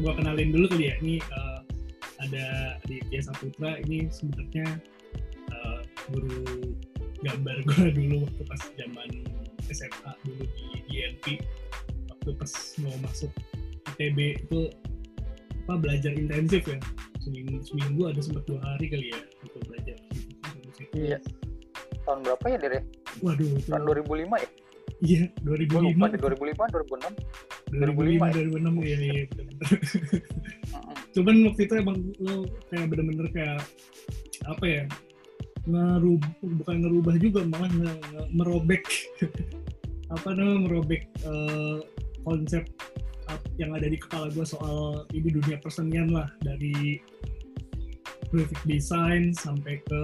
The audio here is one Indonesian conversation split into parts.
gua kenalin dulu kali ya. Ini uh, ada di Tia Saputra ini sebenarnya uh, guru gambar gua dulu waktu pas zaman SMA dulu di INP waktu pas mau masuk ITB itu apa belajar intensif ya seminggu, seminggu ada sempat dua hari kali ya untuk belajar Iya. Tahun berapa ya, Dire? waduh itu, Tahun 2005 ya? iya Gue lupa 2005 di 2005, 2005 2006. 2006 iya. iya. Cuman waktu itu emang lo kayak bener-bener kayak apa ya ngerub bukan ngerubah juga malah nge- nge- merobek. Apa namanya merobek eh, konsep yang ada di kepala gue soal ini dunia persenian lah. Dari graphic design sampai ke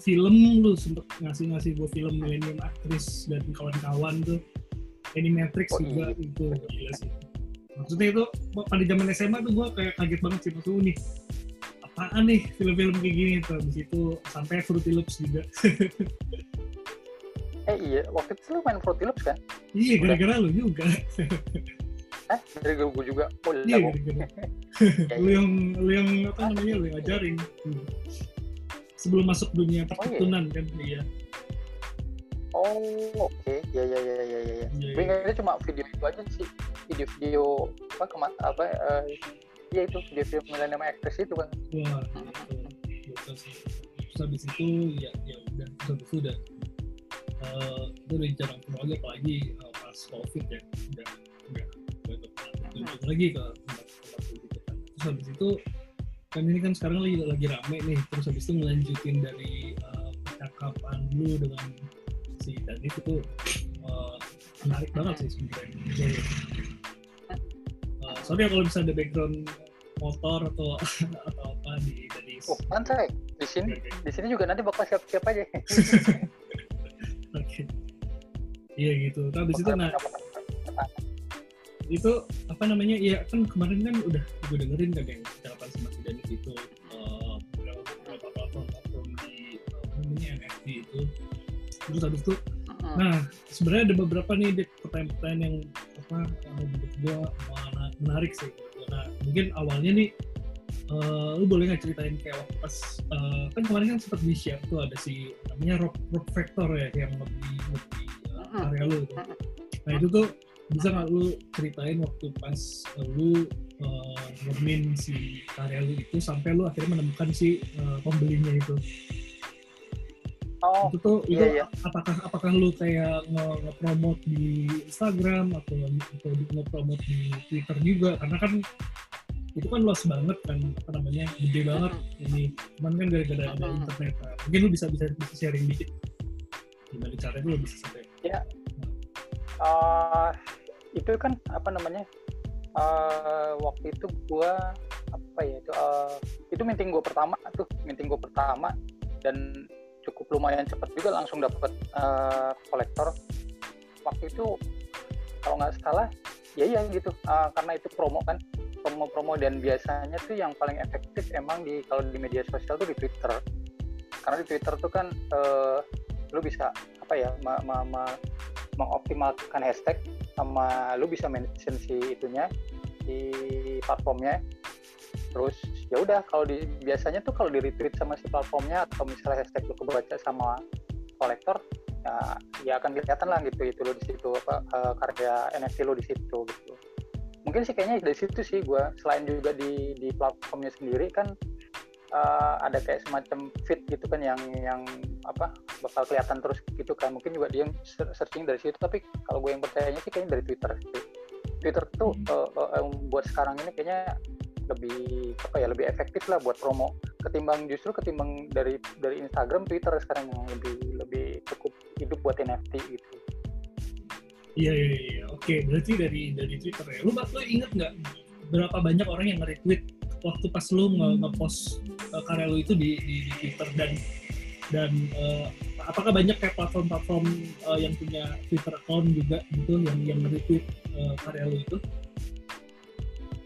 film lu sempet ngasih-ngasih gue film Millennium Actress dan kawan-kawan tuh Animatrix Oh, juga iya. itu gila sih maksudnya itu pada zaman SMA tuh gue kayak kaget banget sih maksudnya nih apaan nih film-film kayak gini tuh habis itu sampai Fruity Loops juga Eh iya, waktu itu lu main Fruity Loops kan? iya gara-gara lu juga Eh, dari gue juga. Oh, iya gara-gara lu iya. yang lu yang apa namanya lu yang ajarin Hmm. sebelum masuk dunia perketunan kan iya Oh, oke. Ya, ya, ya, ya, ya, ya. Iya, Gue iya. ingatnya cuma video itu aja sih. Video-video apa ke mana apa? eh, Iya itu video-video Millennium Actress itu kan. wah itu gokil sih terus habis itu ya ya udah terus habis itu udah eh, itu udah jarang ketemu lagi apalagi eh, pas covid ya udah udah udah lagi ke tempat-tempat gitu kan terus habis itu kan ini kan sekarang lagi lagi rame nih terus habis itu ngelanjutin dari eh, percakapan lu dengan si Danif itu eh, menarik banget sih sebenarnya Jadi, eh, sorry ya kalau bisa ada background motor atau atau apa di dari Oh, santai. Di sini oke. di sini juga nanti bakal siap-siap aja. Oke. Iya gitu. Tapi habis itu nah itu apa namanya? Iya kan kemarin kan udah gue dengerin kan yang habis itu Mm-mm. Nah, sebenarnya ada beberapa nih Dit, pertanyaan-pertanyaan yang apa yang menurut gua mana- menarik sih. Nah, mungkin awalnya nih eh, lu boleh nggak ceritain kayak waktu pas eh, kan kemarin kan sempat di share tuh ada si namanya Rock, Rock Factor ya yang lebih lebih Mm-mm. karya lu tuh. Nah itu tuh bisa nggak lu ceritain waktu pas eh, lu uh, ngemin si karya lu itu sampai lu akhirnya menemukan si eh, pembelinya itu Oh, itu tuh itu iya, iya. apakah apakah lu kayak nge nge-promote di Instagram atau atau nge-promote di Twitter juga? Karena kan itu kan luas banget kan apa namanya gede banget ini. Cuman kan gara-gara ada internet. Mungkin lu bisa bisa bisa sharing dikit. Gimana caranya lu bisa sampai? Eh, itu kan apa namanya? eh, waktu itu gua apa ya itu eh, itu meeting gua pertama tuh meeting gua pertama. Dan cukup lumayan cepat juga langsung dapet eh, kolektor. Waktu itu kalau nggak salah ya iya gitu. Eh, karena itu promo kan promo-promo dan biasanya tuh yang paling efektif emang di kalau di media sosial tuh di Twitter. Karena di Twitter tuh kan eh, lu bisa apa ya ma- ma- ma- mengoptimalkan hashtag sama lu bisa mention si itunya di platformnya. Terus ya udah kalau di biasanya tuh kalau di retweet sama si platformnya atau misalnya hashtag lu kebaca sama kolektor ya, ya akan kelihatan lah gitu itu lo di situ apa eh, karya NFT lo di situ gitu. Mungkin sih kayaknya dari situ sih gue selain juga di di platformnya sendiri kan eh, ada kayak semacam feed gitu kan yang yang apa bakal kelihatan terus gitu kan. Mungkin juga dia searching dari situ tapi kalau gue yang percayanya sih kayaknya dari Twitter sih. Twitter tuh eh, eh, buat sekarang ini kayaknya lebih apa ya lebih efektif lah buat promo. Ketimbang justru ketimbang dari dari Instagram Twitter sekarang yang lebih lebih cukup hidup buat NFT gitu. iya iya iya. Oke berarti dari dari Twitter ya. Lu lu inget nggak berapa banyak orang yang nge-retweet waktu pas lu nge- nge-post uh, karya lu itu di, di, di Twitter? Dan dan uh, apakah banyak kayak platform-platform uh, yang punya Twitter account juga gitu yang yang nge-retweet uh, karya lu itu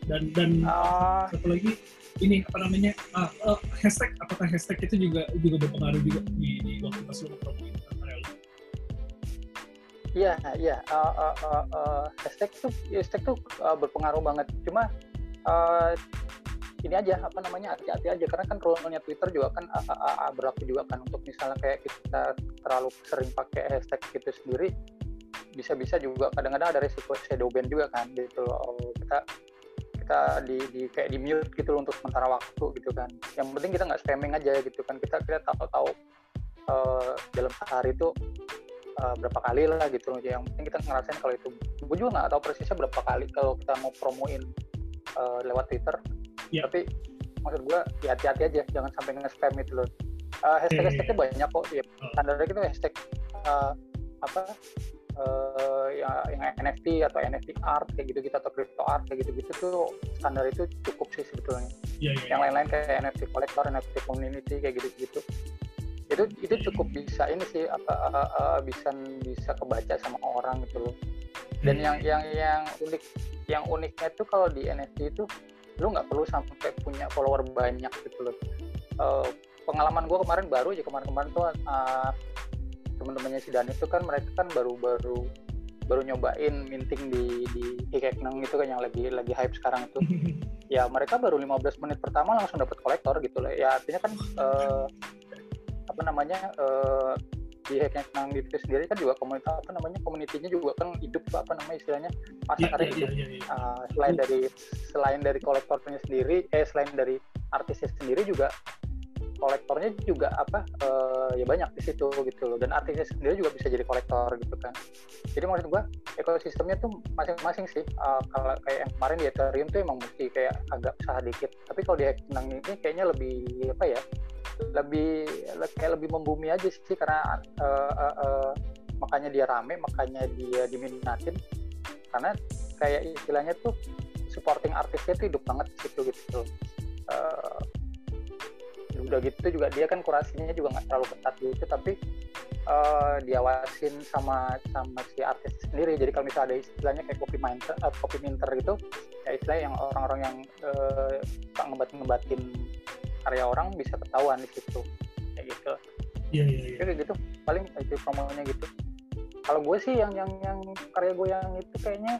dan dan Ah, satu lagi ini apa namanya ah, uh, hashtag apakah hashtag itu juga juga berpengaruh juga di, di waktu pas lu nge-promote karya lu Iya, iya. Uh, uh, uh, uh, hashtag tuh, hashtag tuh uh, berpengaruh banget. Cuma uh, ini aja apa namanya hati-hati aja karena kan role-nya Twitter juga kan uh, uh, uh, berlaku juga kan untuk misalnya kayak kita terlalu sering pakai hashtag itu sendiri bisa-bisa juga kadang-kadang ada resiko shadow ban juga kan gitu loh kita kita di, di kayak di mute gitu loh untuk sementara waktu gitu kan. Yang penting kita nggak spamming aja gitu kan. Kita kita tahu-tahu uh, dalam sehari itu uh, berapa kali lah gitu loh. Yang penting kita ngerasain kalau itu. Gue juga nggak tahu persisnya berapa kali kalau kita mau promoin uh, lewat Twitter. Yeah. tapi maksud gue ya hati-hati aja. Jangan sampai nge-spam itu loh. Uh, hashtag hashtagnya banyak kok. Ya oh. standarnya itu hashtag uh, apa uh, ya, yang NFT atau NFT art kayak gitu gitu atau crypto art kayak gitu gitu tuh standar itu cukup sih sebetulnya yeah, yeah, yang iya. lain-lain kayak NFT collector NFT community kayak gitu gitu itu itu cukup bisa ini sih apa uh, uh, bisa bisa kebaca sama orang gitu loh dan hmm. yang yang yang unik yang uniknya tuh kalau di NFT itu lu nggak perlu sampai punya follower banyak gitu loh uh, pengalaman gue kemarin baru aja kemarin-kemarin tuh uh, teman-temannya si Dan itu kan mereka kan baru-baru baru nyobain minting di di Hikekneng itu kan yang lagi lagi hype sekarang itu ya mereka baru 15 menit pertama langsung dapat kolektor gitu loh ya artinya kan uh, apa namanya uh, di senang itu sendiri kan juga komunitas apa namanya komunitinya juga kan hidup apa namanya istilahnya pasar yeah, hidup yeah, yeah. Uh, selain dari selain dari kolektornya sendiri eh selain dari artisnya sendiri juga kolektornya juga apa uh, ya banyak di situ gitu loh. Dan artisnya sendiri juga bisa jadi kolektor gitu kan. Jadi maksud gua ekosistemnya tuh masing-masing sih. Uh, kalau kayak yang kemarin di Ethereum tuh emang mesti kayak agak usaha dikit. Tapi kalau di Hacking ini kayaknya lebih apa ya lebih kayak lebih membumi aja sih. Karena uh, uh, uh, makanya dia rame makanya dia diminatin. Karena kayak istilahnya tuh supporting artisnya tuh hidup banget situ gitu uh, udah gitu juga dia kan kurasinya juga nggak terlalu ketat gitu tapi uh, diawasin sama sama si artis sendiri. Jadi kalau misalnya ada istilahnya kayak copy minter uh, copy minter gitu ya istilahnya yang orang-orang yang uh, ngebatin ngebatin karya orang bisa ketahuan di situ kayak gitu. Iya iya iya. Kayak gitu paling itu promonya gitu. Kalau gue sih yang yang yang karya gue yang itu kayaknya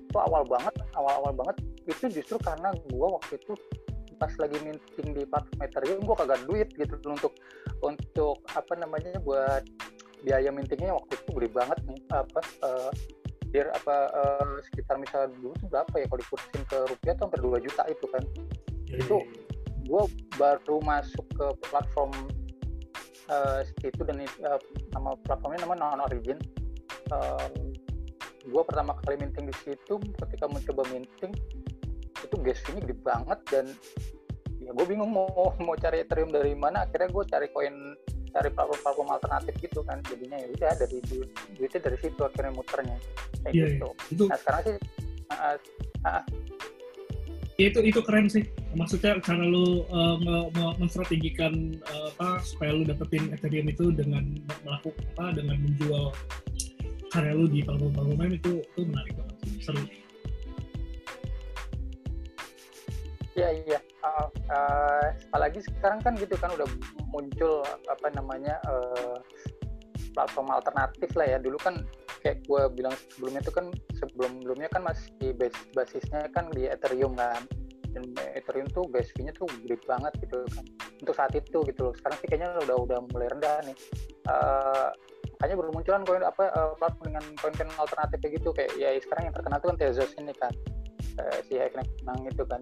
itu awal banget awal awal banget itu justru karena gue waktu itu pas lagi minting di platform Ethereum gue kagak duit gitu untuk untuk apa namanya buat biaya mintingnya waktu itu gede banget nih apa uh, biar apa uh, sekitar misalnya dulu tuh berapa ya kalau dikursin ke rupiah tuh hampir 2 juta itu kan. Yeah, itu yeah, yeah gue baru masuk ke platform uh, situ dan uh, nama platformnya nama non origin. Uh, gue pertama kali minting di situ ketika mencoba minting itu gas fee gede banget dan ya gue bingung mau mau cari ethereum dari mana. Akhirnya gue cari koin cari platform-platform alternatif gitu kan. Jadinya ya udah dari duit duitnya dari situ akhirnya muternya. Kayak yeah, gitu. itu... nah sekarang sih uh, uh, ya itu itu keren sih. Maksudnya cara lu uh, menstrategikan uh, apa supaya lu dapetin Ethereum itu dengan melakukan apa dengan menjual karya lu di platform-platform itu itu menarik banget. Seru Iya iya. Uh, uh, apalagi sekarang kan gitu kan udah muncul apa namanya uh, platform alternatif lah ya. Dulu kan kayak gue bilang sebelumnya itu kan sebelum sebelumnya kan masih base basisnya kan di Ethereum kan. Dan Ethereum tuh gas fee-nya tuh gede banget gitu kan. Untuk saat itu gitu loh. Sekarang sih kayaknya udah udah mulai rendah nih. Uh, makanya bermunculan koin apa uh, platform dengan koin-koin alternatif kayak gitu. Kayak ya sekarang yang terkenal tuh kan Tezos ini kan. Uh, si Nang itu kan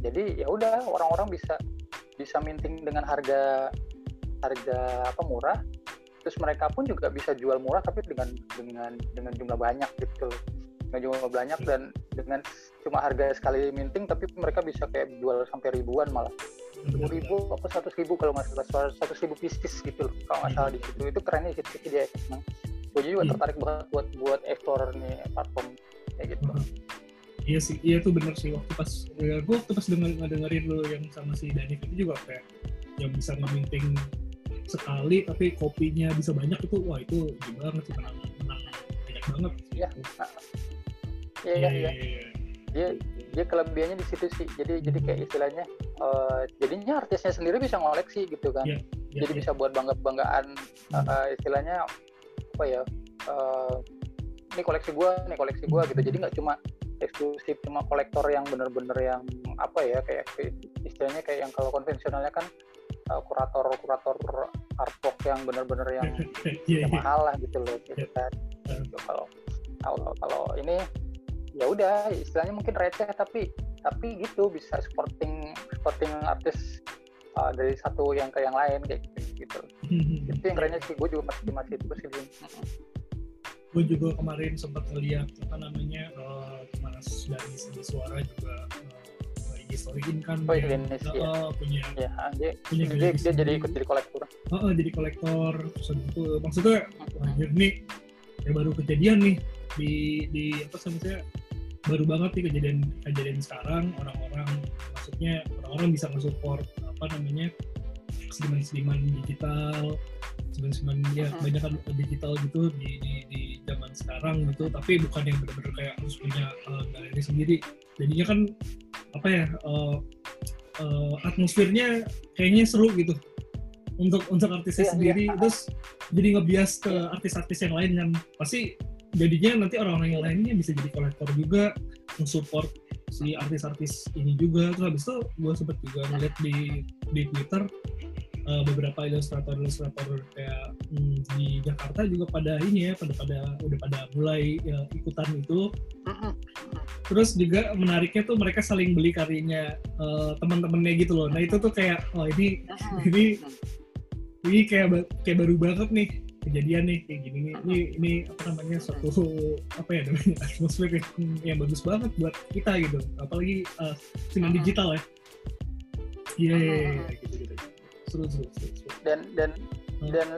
jadi ya udah orang-orang bisa bisa minting dengan harga harga apa murah. Terus mereka pun juga bisa jual murah tapi dengan dengan dengan jumlah banyak gitu. Dengan jumlah banyak dan dengan cuma harga sekali minting tapi mereka bisa kayak jual sampai ribuan malah. Sepuluh ribu apa seratus ribu kalau nggak salah seratus ribu pieces gitu loh kalau nggak salah di situ. Itu kerennya sih itu dia emang. Gue juga iya. tertarik banget buat buat explorer nih platform kayak gitu iya sih iya tuh bener sih waktu pas ya, gue waktu pas denger dengerin lo yang sama si Dani itu juga kayak yang bisa ngeminting sekali tapi kopinya bisa banyak itu wah itu gimana banget sih menang menang banyak banget iya. iya iya iya dia dia kelebihannya di situ sih jadi jadi kayak istilahnya uh, jadinya artisnya sendiri bisa ngoleksi gitu kan. Yeah, yeah, jadi yeah. bisa buat bangga banggaan uh, uh, istilahnya apa ya uh, ini koleksi gue ini koleksi gue gitu. Jadi nggak cuma eksklusif cuma kolektor yang bener-bener yang apa ya kayak istilahnya kayak yang kalau konvensionalnya kan uh, kurator kurator artwork yang bener-bener yang, Iya, yang iya. mahal lah gitu loh gitu kan Gitu, kalau kalau kalau ini ya udah istilahnya mungkin receh tapi tapi gitu bisa supporting supporting artis uh, dari satu yang ke yang lain kayak gitu, gitu. itu yang kerennya sih gue juga masih masih itu sih. Gue juga kemarin sempat ngeliat apa namanya uh, Mas dari segi suara juga uh, IG storyin kan Oh, dia, Dennis, uh, iya. punya ya dia punya dia, galeri dia jadi ikut jadi kolektor uh, uh, jadi kolektor terus itu maksudnya anjir nih ya baru kejadian nih di di apa maksudnya baru banget nih kejadian kejadian sekarang orang-orang maksudnya orang-orang bisa nge-support apa namanya seniman-seniman digital seniman-seniman ya Mhm. banyak kan digital gitu di, di, di zaman sekarang gitu tapi bukan yang benar-benar kayak harus punya uh, galeri sendiri. Jadinya kan apa ya uh, uh, atmosfernya kayaknya seru gitu. Untuk untuk artisnya Iya, sendiri iya. terus jadi ngebias ke artis-artis yang lain kan. Pasti jadinya nanti orang-orang yang lainnya bisa jadi kolektor juga mensupport si artis-artis ini juga. Terus habis itu gue sempet juga ngeliat di di Twitter uh, beberapa ilustrator-ilustrator kayak hmm, di Jakarta juga pada ini ya pada pada udah pada mulai ya, ikutan itu. Terus juga menariknya tuh mereka saling beli karyanya uh, teman-temannya gitu loh. Nah itu tuh kayak oh ini ini ini kayak kayak baru banget nih kejadian nih kayak gini nih. Ini ini apa namanya suatu apa ya namanya atmosfer yang, yang bagus banget buat kita gitu. Apalagi uh, dengan Mhm. digital ya. Iya Mhm. gitu gitu seru seru seru, seru. dan dan Hmm. dan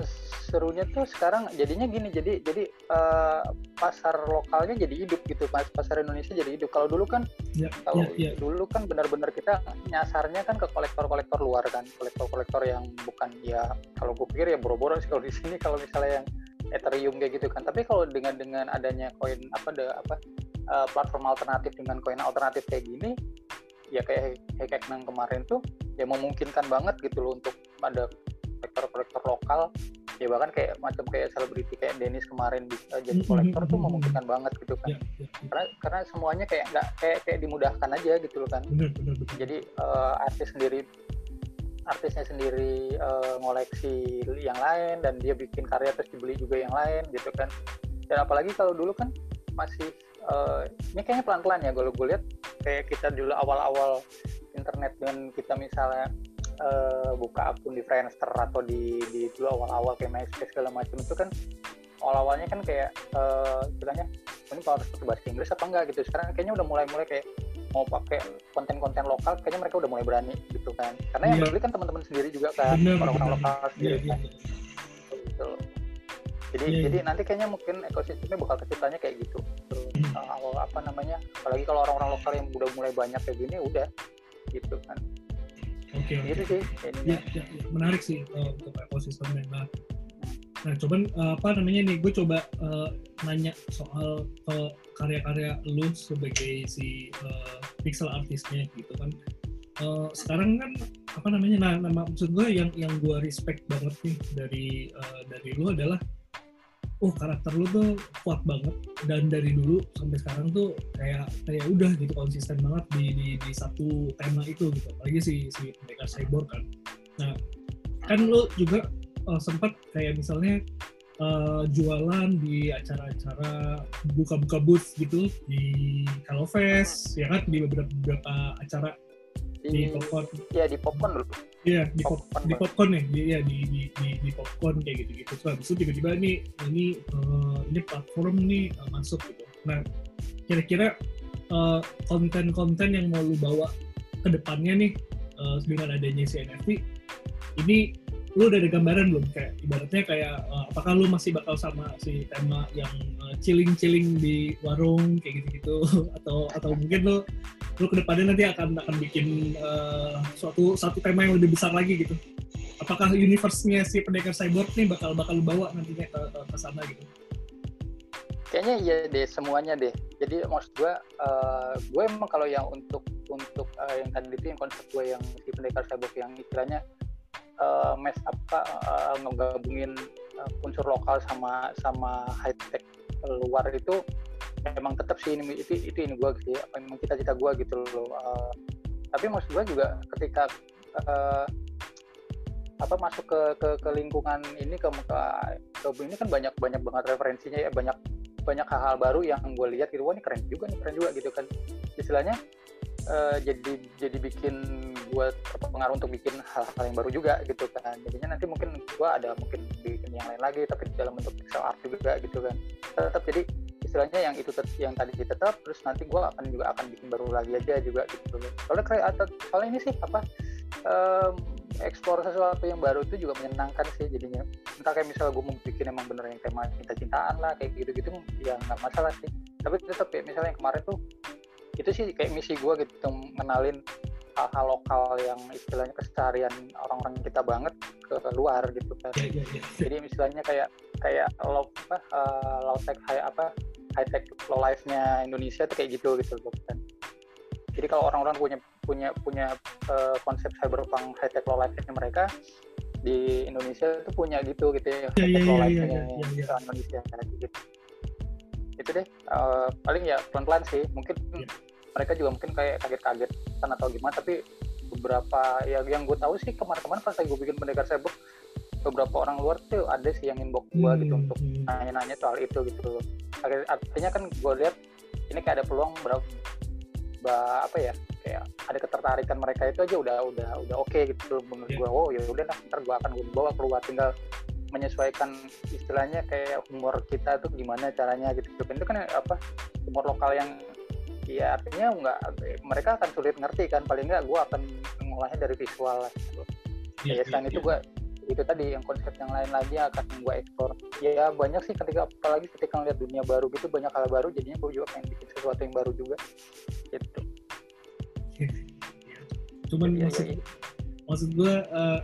serunya tuh sekarang jadinya gini jadi jadi eh, pasar lokalnya jadi hidup gitu pas pasar Indonesia jadi hidup kalau dulu kan ya kalau ya ya dulu kan benar-benar kita nyasarnya kan ke kolektor-kolektor luar kan kolektor-kolektor yang bukan ya kalau gue pikir ya boro-boro sih kalau di sini kalau misalnya yang Ethereum kayak gitu kan tapi kalau dengan dengan adanya koin apa ada apa eh, platform alternatif dengan koin alternatif kayak gini ya kayak kayak yang kemarin tuh ya memungkinkan banget gitu loh untuk ada kolektor-kolektor lokal. Ya bahkan kayak macam kayak selebriti kayak Dennis kemarin bisa jadi Mhm, kolektor tuh mhm, memungkinkan banget gitu kan. Ya, ya, ya. karena karena semuanya kayak nggak kayak kayak dimudahkan aja gitu loh kan. Jadi eh, artis sendiri artisnya sendiri eh, ngoleksi yang lain dan dia bikin karya terus dibeli juga yang lain gitu kan. Dan apalagi kalau dulu kan masih eh, ini kayaknya pelan-pelan ya kalau gue lihat. Kayak kita dulu awal-awal internet dengan kita misalnya eh, buka akun di Friendster atau di di dulu awal-awal kayak MySpace segala macam itu kan awal-awalnya kan kayak istilahnya ini kalau harus pakai bahasa Inggris apa enggak? gitu. Sekarang kayaknya udah mulai-mulai kayak mau pakai konten-konten lokal kayaknya mereka udah mulai berani gitu kan. Karena yang Iya. beli kan teman-teman sendiri juga kan orang-orang lokal Iya, sendiri iya, kan. Gitu. Jadi Iya, jadi iya. nanti kayaknya mungkin ekosistemnya bakal keciptanya kayak gitu. Terus Hmm. uh, apa namanya apalagi kalau orang-orang lokal yang udah mulai banyak kayak gini udah gitu kan Oke, oke. gitu sih Ya, ya, ya. menarik sih uh, untuk ekosistemnya. Nah, nah coba uh, apa namanya nih? Gue coba uh, nanya soal ke karya-karya lu sebagai si uh, pixel artisnya gitu kan. Uh, sekarang kan apa namanya? Nah, nama maksud gue yang yang gue respect banget nih dari uh, dari lu adalah oh karakter lu tuh kuat banget. Dan dari dulu sampai sekarang tuh kayak kayak udah gitu konsisten banget di di, di satu tema itu gitu. Apalagi si si pendekar cyborg kan. Nah kan lu juga uh, sempat kayak misalnya uh, jualan di acara-acara buka-buka booth gitu di Kalau Fest ya kan? Di beberapa beberapa acara. Di di popcorn. ya di popcorn dulu Iya di pop, Popcorn, di popcorn ya, di, ya di, di, di, di popcorn kayak gitu gitu. Terus itu tiba-tiba nih ini eh, ini platform nih eh, masuk gitu. Nah kira-kira eh, konten-konten yang mau lu bawa ke depannya nih eh, dengan adanya si NFT ini lu udah ada gambaran belum? Kayak ibaratnya kayak eh, apakah lu masih bakal sama si tema yang eh, chilling-chilling di warung kayak gitu-gitu? Atau atau mungkin lu lu ke depannya nanti akan akan bikin eh, suatu satu tema yang lebih besar lagi gitu. Apakah universe-nya si pendekar cyborg nih bakal bakal lu bawa nantinya ke, ke, ke sana gitu? Kayaknya iya deh semuanya deh. Jadi maksud gue eh, gue emang kalau yang untuk untuk eh, yang tadi itu yang konsep gue yang si pendekar cyborg yang istilahnya mess apa eh, ngegabungin eh, unsur lokal sama sama high tech luar itu emang tetap sih ini itu itu ini gue sih apa emang cita-cita gue gitu loh uh, tapi maksud gue juga ketika uh, apa masuk ke, ke ke lingkungan ini ke, ke ke ini kan banyak banyak banget referensinya ya banyak banyak hal-hal baru yang gue lihat gitu wah ini keren juga nih keren juga gitu kan. Istilahnya uh, jadi jadi bikin gue terpengaruh untuk bikin hal-hal yang baru juga gitu kan. Jadinya nanti mungkin gue ada mungkin bikin yang lain lagi tapi dalam bentuk pixel art juga gitu kan. Tetap jadi istilahnya yang itu yang tadi tetap terus nanti gue akan juga akan bikin baru lagi aja juga gitu soalnya kayak soalnya ini sih apa um, eksplor sesuatu yang baru itu juga menyenangkan sih jadinya. Entah kayak misalnya gue mau bikin emang bener yang tema cinta-cintaan lah kayak gitu-gitu ya nggak masalah sih. Tapi tetap ya misalnya yang kemarin tuh itu sih kayak misi gue gitu mengenalin hal-hal lokal yang istilahnya keseharian orang-orang kita banget ke luar gitu kan. Yeah, yeah, yeah. Jadi istilahnya kayak kayak low apa uh, low tech high apa high tech low life-nya Indonesia tuh kayak gitu gitu kan. Jadi kalau orang-orang punya punya punya uh, konsep cyberpunk high tech low life-nya mereka di Indonesia itu punya gitu gitu ya, high tech low yeah, yeah. Indonesia gitu itu deh uh, paling ya pelan-pelan sih mungkin yeah. mereka juga mungkin kayak kaget-kaget kan atau gimana tapi beberapa ya yang gue tahu sih kemarin-kemarin pas gue bikin pendekar cyber beberapa orang luar tuh ada sih yang inbox gue hmm. gitu untuk hmm. nanya-nanya soal itu gitu artinya kan gue lihat ini kayak ada peluang berapa apa ya kayak ada ketertarikan mereka itu aja udah udah udah oke okay gitu menurut yeah. gue oh ya udah nah ntar gue akan gue bawa keluar tinggal menyesuaikan istilahnya kayak humor kita tuh gimana caranya gitu. Itu kan apa humor lokal yang ya artinya nggak mereka akan sulit ngerti kan. Paling nggak gue akan mengolahnya dari visual lah gitu. ya, ya selain ya, itu gue itu tadi yang konsep yang lain lagi akan gue ekspor ya banyak sih ketika apalagi ketika ngeliat dunia baru gitu banyak hal baru jadinya gue juga pengen bikin sesuatu yang baru juga. Gitu. Cuman ya, maksud ya, ya. maksud gue uh,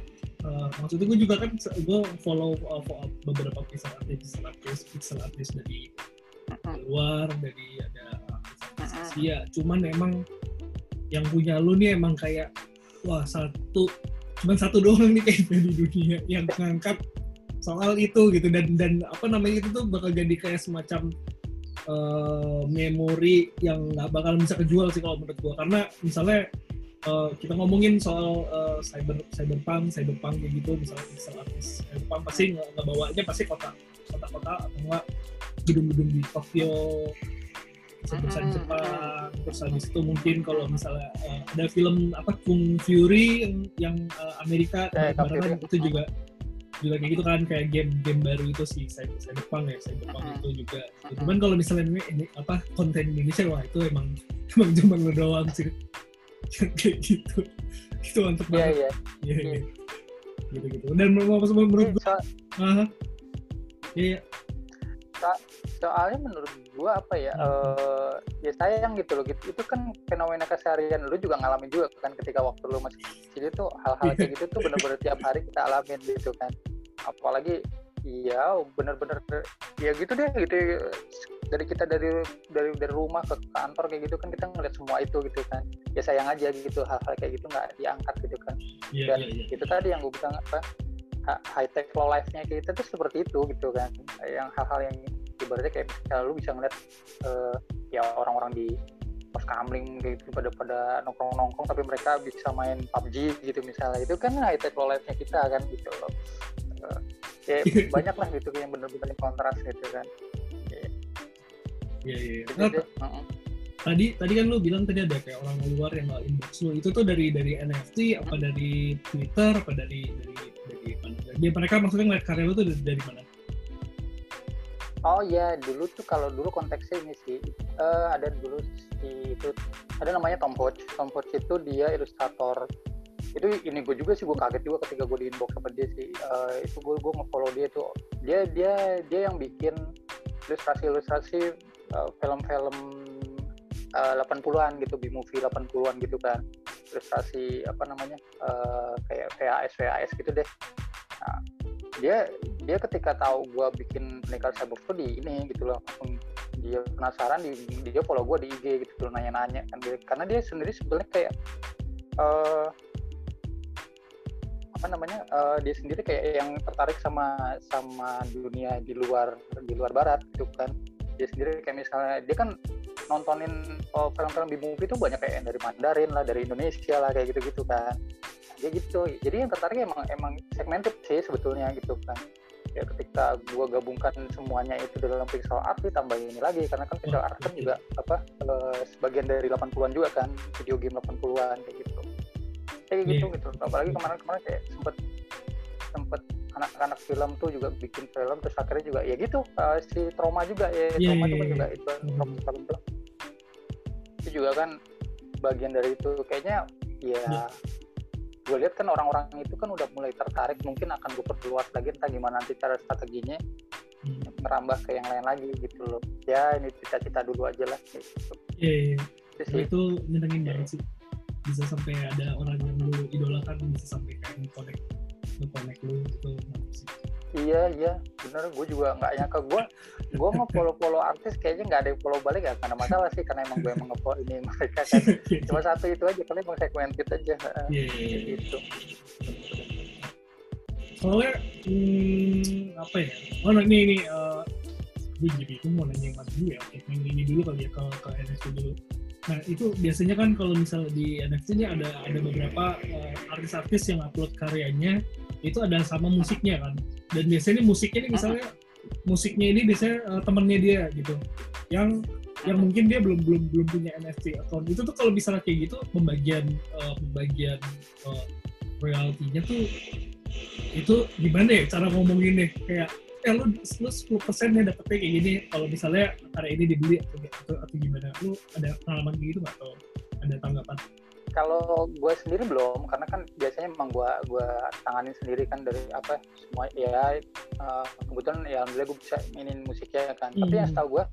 uh, maksudnya gue juga kan gue follow uh, beberapa pixel artist pixel artist pixel artist dari luar dari ada Asia. Cuman emang yang punya lu nih emang kayak wah satu cuman satu doang nih kayak di dunia yang ngangkat soal itu gitu. Dan dan apa namanya itu tuh bakal jadi kayak semacam uh, memori yang nggak bakal bisa kejual sih kalau menurut gua. Karena misalnya uh, kita ngomongin soal uh, cyber cyberpunk cyberpunk kayak gitu misalnya artist cyberpunk pasti nggak bawanya pasti kota kota-kota atau enggak gedung-gedung di Tokyo besar di Jepang terus habis itu mungkin kalau misalnya uh, ada film apa Kung Fury yang, yang uh, Amerika eh, barat itu juga juga kayak gitu kan kayak game-game baru itu sih saya Cyberpunk ya Cyberpunk uh -huh. itu juga -huh. cuman kalau misalnya ini, ini apa konten Indonesia wah itu emang emang cuma doang sih kayak gitu. Itu mantep iya, banget. iya. Iya iya. Gitu gitu. Dan menurut menurut gue iya. Soalnya menurut gua apa ya hmm. uh, ya sayang gitu loh. Gitu itu kan fenomena keseharian lu juga ngalamin juga kan ketika waktu lu masih kecil itu hal-hal kayak gitu tuh bener-bener tiap hari kita alamin gitu kan. Apalagi iya bener-bener ya gitu deh gitu dari kita dari dari dari rumah ke kantor kayak gitu kan kita ngeliat semua itu gitu kan. Ya sayang aja gitu hal-hal kayak gitu nggak diangkat gitu kan. Yeah, dan yeah, yeah. itu tadi yang gue bilang apa high tech low life-nya kita tuh seperti itu gitu kan. Yang hal-hal yang ibaratnya kayak misalnya lu bisa ngeliat uh, ya orang-orang di pos kamling gitu pada pada nongkrong nongkrong tapi mereka bisa main PUBG gitu misalnya. Itu kan high tech low life-nya kita kan gitu loh. Uh, ya banyak lah gitu yang bener-bener kontras gitu kan Iya iya. iya. Tadi tadi kan lu bilang tadi ada kayak orang luar yang nggak inbox lu. Itu tuh dari dari NFT apa dari Twitter apa dari dari dari mana? Dia mereka maksudnya ngeliat karya lu tuh dari, dari mana? Oh iya, dulu tuh kalau dulu konteksnya ini sih uh, ada dulu si itu ada namanya Tom Hodge. Tom Hodge itu dia ilustrator. Itu ini gue juga sih gue kaget juga ketika gue di inbox sama dia sih. Uh, itu gue gue nge-follow dia tuh. Dia dia dia yang bikin ilustrasi-ilustrasi uh, film-film uh, 80-an gitu, B-movie 80-an gitu kan. Ilustrasi apa namanya? Uh, kayak VHS VHS gitu deh. Nah, dia dia ketika tahu gue bikin pendekar cyber tuh di ini gitu loh langsung dia penasaran di, dia follow gue di IG gitu loh nanya-nanya kan dia, karena dia sendiri sebenarnya kayak uh, apa namanya uh, dia sendiri kayak yang tertarik sama sama dunia di luar di luar barat gitu kan dia sendiri kayak misalnya dia kan nontonin oh, film-film di movie itu banyak kayak dari Mandarin lah dari Indonesia lah kayak gitu-gitu kan. Ya gitu. Jadi yang tertarik emang emang segmented sih sebetulnya gitu kan. Ya ketika gua gabungkan semuanya itu dalam pixel art ditambah ini lagi karena kan pixel art kan juga apa uh, sebagian dari 80-an juga kan video game 80-an kayak gitu. Kayak gitu Iya. gitu. Apalagi kemarin-kemarin kayak sempet sempet anak-anak film tuh juga bikin film terus akhirnya juga ya gitu uh, si trauma juga ya Iya, trauma itu kan iya. juga itu trauma film film itu juga kan bagian dari itu kayaknya ya Iya. gue lihat kan orang-orang itu kan udah mulai tertarik mungkin akan gue perluas lagi entah gimana nanti cara strateginya Hmm. merambah ke yang lain lagi gitu loh ya ini cita-cita dulu aja lah gitu. Iya, iya. Itu nyenengin banget sih bisa sampai ada orang yang lu idolakan bisa sampai kayak lu sih. iya iya. Bener gue juga nggak nyangka. Gue gue mau follow follow artis kayaknya nggak ada yang follow balik ya karena masalah sih karena emang gue emang nge ini mereka kan. Cuma satu itu aja kali emang segmented aja. Iya, iya, iya. gitu. Soalnya hmm, apa ya? Oh nah, ini ini uh, gue jadi itu mau nanya mas dulu ya oke yang ini dulu kali ya ke ke NFT dulu. Nah itu biasanya kan kalau misalnya di NFT nya ada ada beberapa uh, artis-artis yang upload karyanya itu ada sama musiknya kan. Dan biasanya musiknya ini misalnya musiknya ini biasanya uh, temennya dia gitu. Yang yang mungkin dia belum belum belum punya NFT account. Itu tuh kalau misalnya kayak gitu pembagian uh, pembagian uh, royaltinya tuh itu gimana ya cara ngomongin deh? Kayak eh lu lu 10 persen ya dapetnya kayak gini. Kalau misalnya karya ini dibeli atau, atau, gimana lu ada pengalaman gitu atau ada tanggapan kalau gue sendiri belum karena kan biasanya emang gue gue tanganin sendiri kan dari apa semua ya uh, kebetulan ya alhamdulillah gue bisa mainin musiknya kan. Tapi yang Hmm. setahu gue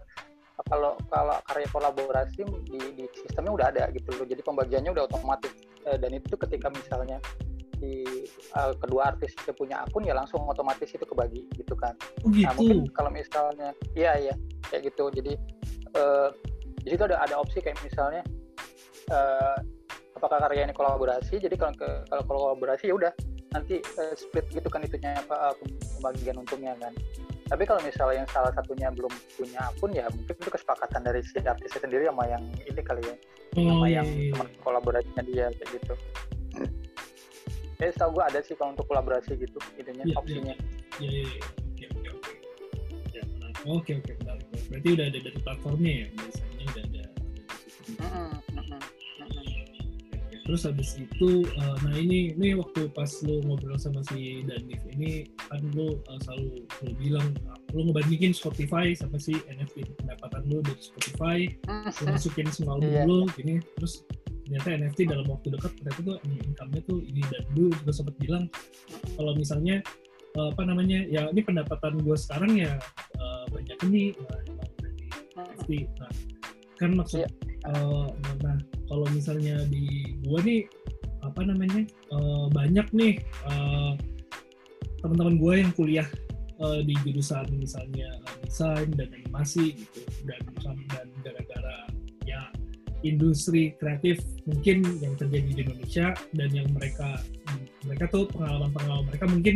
kalau kalau karya kolaborasi di, di sistemnya udah ada gitu loh. Jadi pembagiannya udah otomatis. Eh, dan itu ketika misalnya di uh, kedua artis itu punya akun ya langsung otomatis itu kebagi gitu kan. Oh gitu? Nah mungkin kalau misalnya, iya iya kayak gitu. Jadi eh, di situ ada ada opsi kayak misalnya apakah karya ini kolaborasi. Jadi kalau ke, kalau kolaborasi ya udah nanti eh, split gitu kan itunya apa eh, pembagian untungnya kan. Tapi kalau misalnya yang salah satunya belum punya akun ya mungkin itu kesepakatan dari si artisnya sendiri sama yang ini kali ya, oh sama yang iya. teman kolaborasinya dia kayak gitu. Ya setahu gue ada sih kalau untuk kolaborasi gitu itunya iya. opsinya. Iya, iya, iya. Oke, oke, oke. Ya. Oke, oke. Berarti udah ada dari platformnya ya, biasanya udah ada. Mm-mm. Terus habis itu, eh, nah ini, ini waktu pas lu ngobrol sama si Danif ini, kan lu eh, selalu, lu bilang, eh, lu ngebandingin Spotify sama si NFT, pendapatan lu dari Spotify, lu masukin semua album Iya. lu, gini, terus ternyata NFT dalam waktu dekat ternyata tuh income-nya tuh ini. Dan dulu juga sempat bilang kalau misalnya eh, apa namanya ya ini pendapatan gue sekarang ya eh, banyak ini nah, emang dari NFT nah. Kan maksud Iya. eh, nah kalau misalnya di gue nih apa namanya eh, banyak nih eh, teman-teman gue yang kuliah eh, di jurusan misalnya eh, desain dan animasi gitu. Dan dan gara-gara ya industri kreatif mungkin yang terjadi di Indonesia dan yang mereka mereka tuh pengalaman-pengalaman mereka mungkin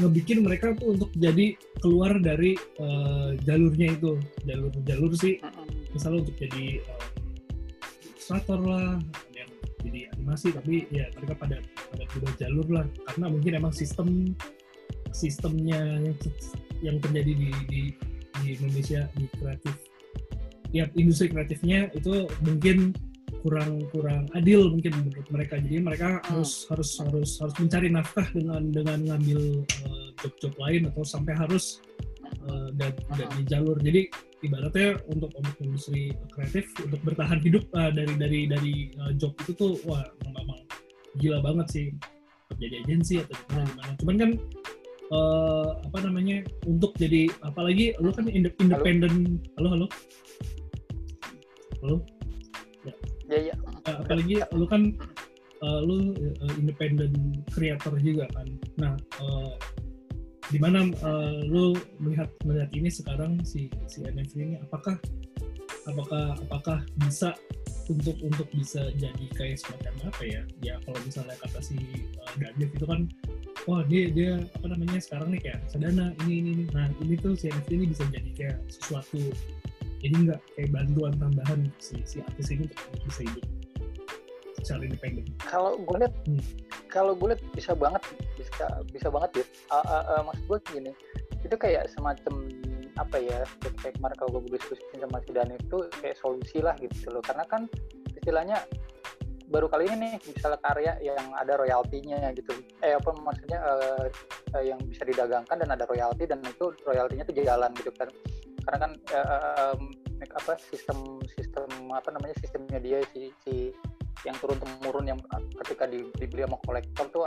ngebikin mereka tuh untuk jadi keluar dari eh, jalurnya itu jalur-jalur sih. Misalnya untuk jadi eh, ilustrator lah yang jadi animasi tapi ya mereka pada pada berubah jalur lah. Karena mungkin emang sistem sistemnya yang, yang terjadi di, di di Indonesia di kreatif ya industri kreatifnya itu mungkin kurang kurang adil mungkin menurut mereka. Jadi mereka Hmm. harus harus harus harus mencari nafkah dengan dengan ngambil eh, job-job lain atau sampai harus eh, dan dan di jalur. Jadi ibaratnya untuk untuk industri kreatif untuk bertahan hidup eh, dari dari dari eh, job itu tuh wah memang gila banget sih. Kerja di agensi atau gimana gimana. Cuman kan eh, apa namanya untuk jadi apalagi lu kan inde- independen halo halo? Halo? Ya. Ya Eh, apalagi lu kan eh, lu eh, independent creator juga kan. Nah eh, di mana eh, lu melihat melihat ini sekarang si si NFT ini apakah apakah apakah bisa untuk untuk bisa jadi kayak semacam apa ya? Ya kalau misalnya kata si uh, Daniel itu kan wah dia dia apa namanya sekarang nih kayak sedana ini ini ini. Nah ini tuh si NFT ini bisa jadi kayak sesuatu. Jadi nggak kayak bantuan tambahan si si artis ini untuk bisa hidup secara independen. Kalau gue lihat hmm. kalau gue lihat bisa banget bisa bisa banget ya. Uh, uh, uh, maksud gue gini itu kayak semacam apa ya kayak kemarin kalau gue diskusi sama si Dani itu kayak solusi lah gitu loh. Karena kan istilahnya baru kali ini nih misalnya karya yang ada royaltinya gitu. Eh apa maksudnya uh, uh, yang bisa didagangkan dan ada royalti dan itu royaltinya itu jalan gitu kan. Karena kan uh, um, apa sistem sistem apa namanya sistemnya dia si, si yang turun temurun yang ketika di, dibeli sama kolektor tuh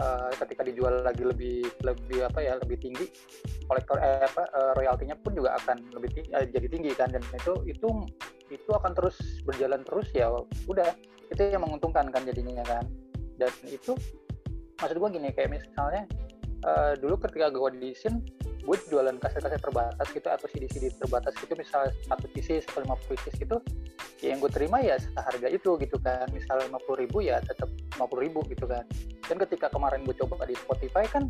uh, ketika dijual lagi lebih lebih apa ya lebih tinggi kolektor eh, apa uh, royaltinya pun juga akan lebih tinggi, uh, jadi tinggi kan. Dan itu itu itu akan terus berjalan terus ya udah. Itu yang menguntungkan kan jadinya kan. Dan itu maksud gue gini kayak misalnya uh, dulu ketika gue di sin gue jualan kaset-kaset terbatas gitu atau CD-CD terbatas gitu misal satu PC 150 pieces gitu ya yang gue terima ya seharga itu gitu kan. Misal 50 ribu ya tetap 50 ribu gitu kan. Dan ketika kemarin gue coba di Spotify kan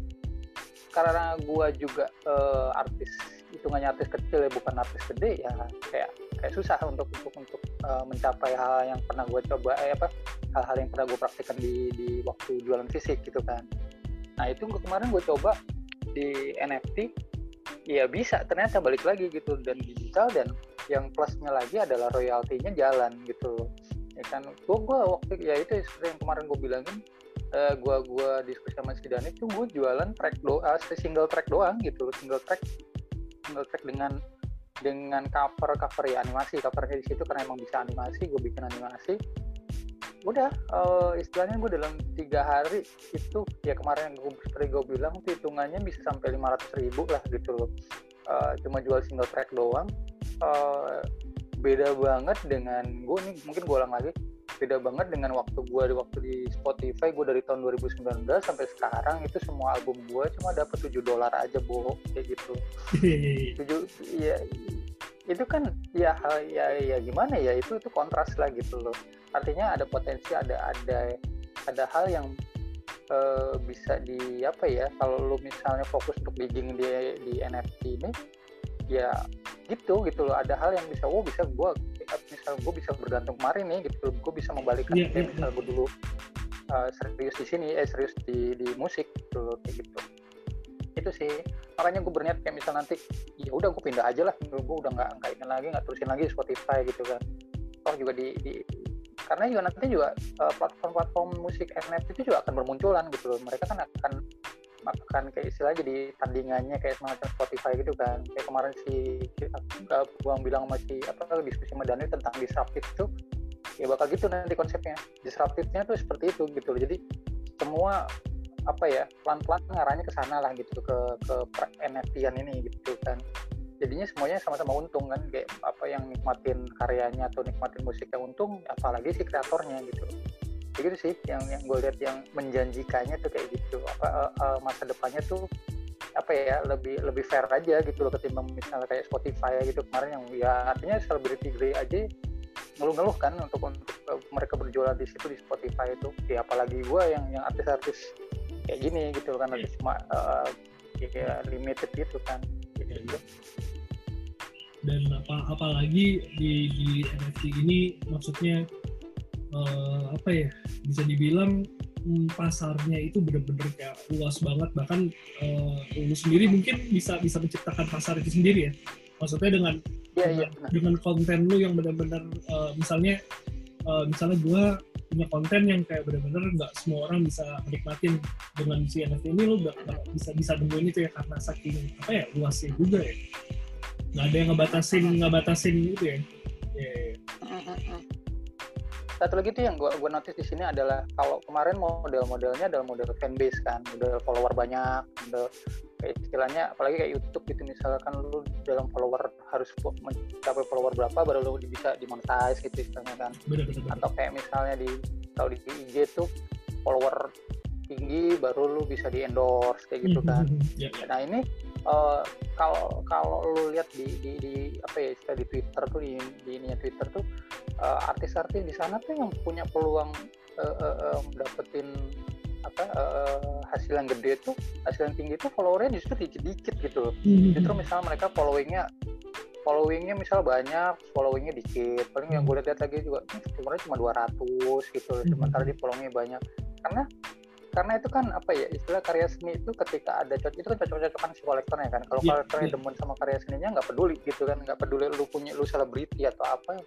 karena gue juga uh, artis hitungannya artis kecil ya bukan artis gede ya kayak kayak susah untuk untuk untuk uh, mencapai hal yang pernah gue coba eh, apa hal-hal yang pernah gue praktikkan di di waktu jualan fisik gitu kan. Nah itu kemarin gue coba di NFT ya bisa. Ternyata balik lagi gitu. Dan digital dan yang plusnya lagi adalah royaltinya jalan gitu. Ya kan? Gue gue waktu ya itu seperti yang kemarin gue bilangin uh, gue gue diskusi sama si Dani itu gue jualan track doa uh, single track doang gitu. Single track single track dengan dengan cover cover ya animasi. Covernya di situ karena emang bisa animasi gue bikin animasi udah uh, istilahnya gue dalam tiga hari itu ya kemarin yang gue seperti gue bilang hitungannya bisa sampai lima ratus ribu lah gitu loh. Uh, cuma jual single track doang. Uh, beda banget dengan gue nih mungkin gue ulang lagi. Beda banget dengan waktu gue di waktu di Spotify gue dari tahun 2019 sampai sekarang itu semua album gue cuma dapat 7 dolar aja bohong kayak gitu. Tujuh ya itu kan ya ya ya gimana ya itu itu kontras lah gitu loh artinya ada potensi ada ada ada hal yang uh, bisa di apa ya kalau lu misalnya fokus untuk bidding di di NFT ini ya gitu gitu loh. Ada hal yang bisa oh bisa gue misal gue bisa bergantung kemarin nih gitu. Gue bisa membalikkan yeah, yeah, misal gue dulu uh, serius di sini eh serius di di musik gitu loh kayak gitu. Itu sih. Makanya gue berniat kayak misal nanti ya udah gue pindah aja lah. Gue udah nggak nggak ini lagi nggak terusin lagi Spotify gitu kan. Toh juga di, di karena juga nanti juga uh, platform-platform musik NFT itu juga akan bermunculan gitu loh. Mereka kan akan akan kayak istilah jadi tandingannya kayak semacam Spotify gitu kan. Kayak kemarin si uh, gua bilang sama si apa diskusi Daniel tentang disruptive itu ya bakal gitu nanti konsepnya. Disruptifnya tuh seperti itu gitu loh. Jadi semua apa ya pelan-pelan ngarahnya ke sana lah gitu ke ke NFT-an ini gitu kan jadinya semuanya sama-sama untung kan kayak apa yang nikmatin karyanya atau nikmatin musiknya untung apalagi si kreatornya gitu. Begitu sih yang yang gue lihat yang menjanjikannya tuh kayak gitu. Apa uh, uh, masa depannya tuh apa ya lebih lebih fair aja gitu loh ketimbang misalnya kayak Spotify gitu kemarin yang ya artinya celebrity grey aja ngeluh-ngeluh kan untuk untuk uh, mereka berjualan di situ di Spotify itu. Ya apalagi gue yang yang artis-artis kayak gini gitu kan ada cuma uh, kayak limited gitu kan dan apa apalagi di di NFT ini maksudnya uh, apa ya bisa dibilang um, pasarnya itu benar-benar kayak luas banget. Bahkan uh, lu sendiri mungkin bisa bisa menciptakan pasar itu sendiri ya. Maksudnya dengan ya, dengan, ya, dengan konten lu yang benar-benar uh, misalnya uh, misalnya gue punya konten yang kayak benar-benar nggak semua orang bisa menikmatin dengan si NFT ini lo gak, gak bisa bisa nemuin itu ya karena saking apa ya luasnya juga ya. Nggak ada yang ngebatasin ngebatasin itu ya. Yeah. Satu lagi tuh yang gue gue notice di sini adalah kalau kemarin model-modelnya adalah model fanbase kan model follower banyak model kayak istilahnya apalagi kayak YouTube gitu misalkan lu dalam follower harus mencapai follower berapa baru lu bisa dimonetize gitu istilahnya kan bener, bener, bener. atau kayak misalnya di kalau di IG tuh follower tinggi baru lu bisa di endorse kayak gitu kan yeah, yeah. nah ini uh, kalau kalau lu lihat di, di, di apa ya di Twitter tuh di, di ininya Twitter tuh uh, artis-artis di sana tuh yang punya peluang uh, uh, uh, dapetin apa uh, hasil yang gede tuh hasil yang tinggi tuh followernya justru dikit-dikit gitu mm-hmm. justru misalnya mereka followingnya followingnya misal banyak followingnya dikit paling yang gue lihat lagi juga hmm, umurnya cuma 200 gitu Hmm. sementara di followingnya banyak karena karena itu kan apa ya istilah karya seni itu ketika ada cocok itu kan cocok-cocokan si kolektornya kan? Kalau Iya, kolektornya iya. demen sama karya seninya nggak peduli gitu kan nggak peduli lu punya lu selebriti atau apa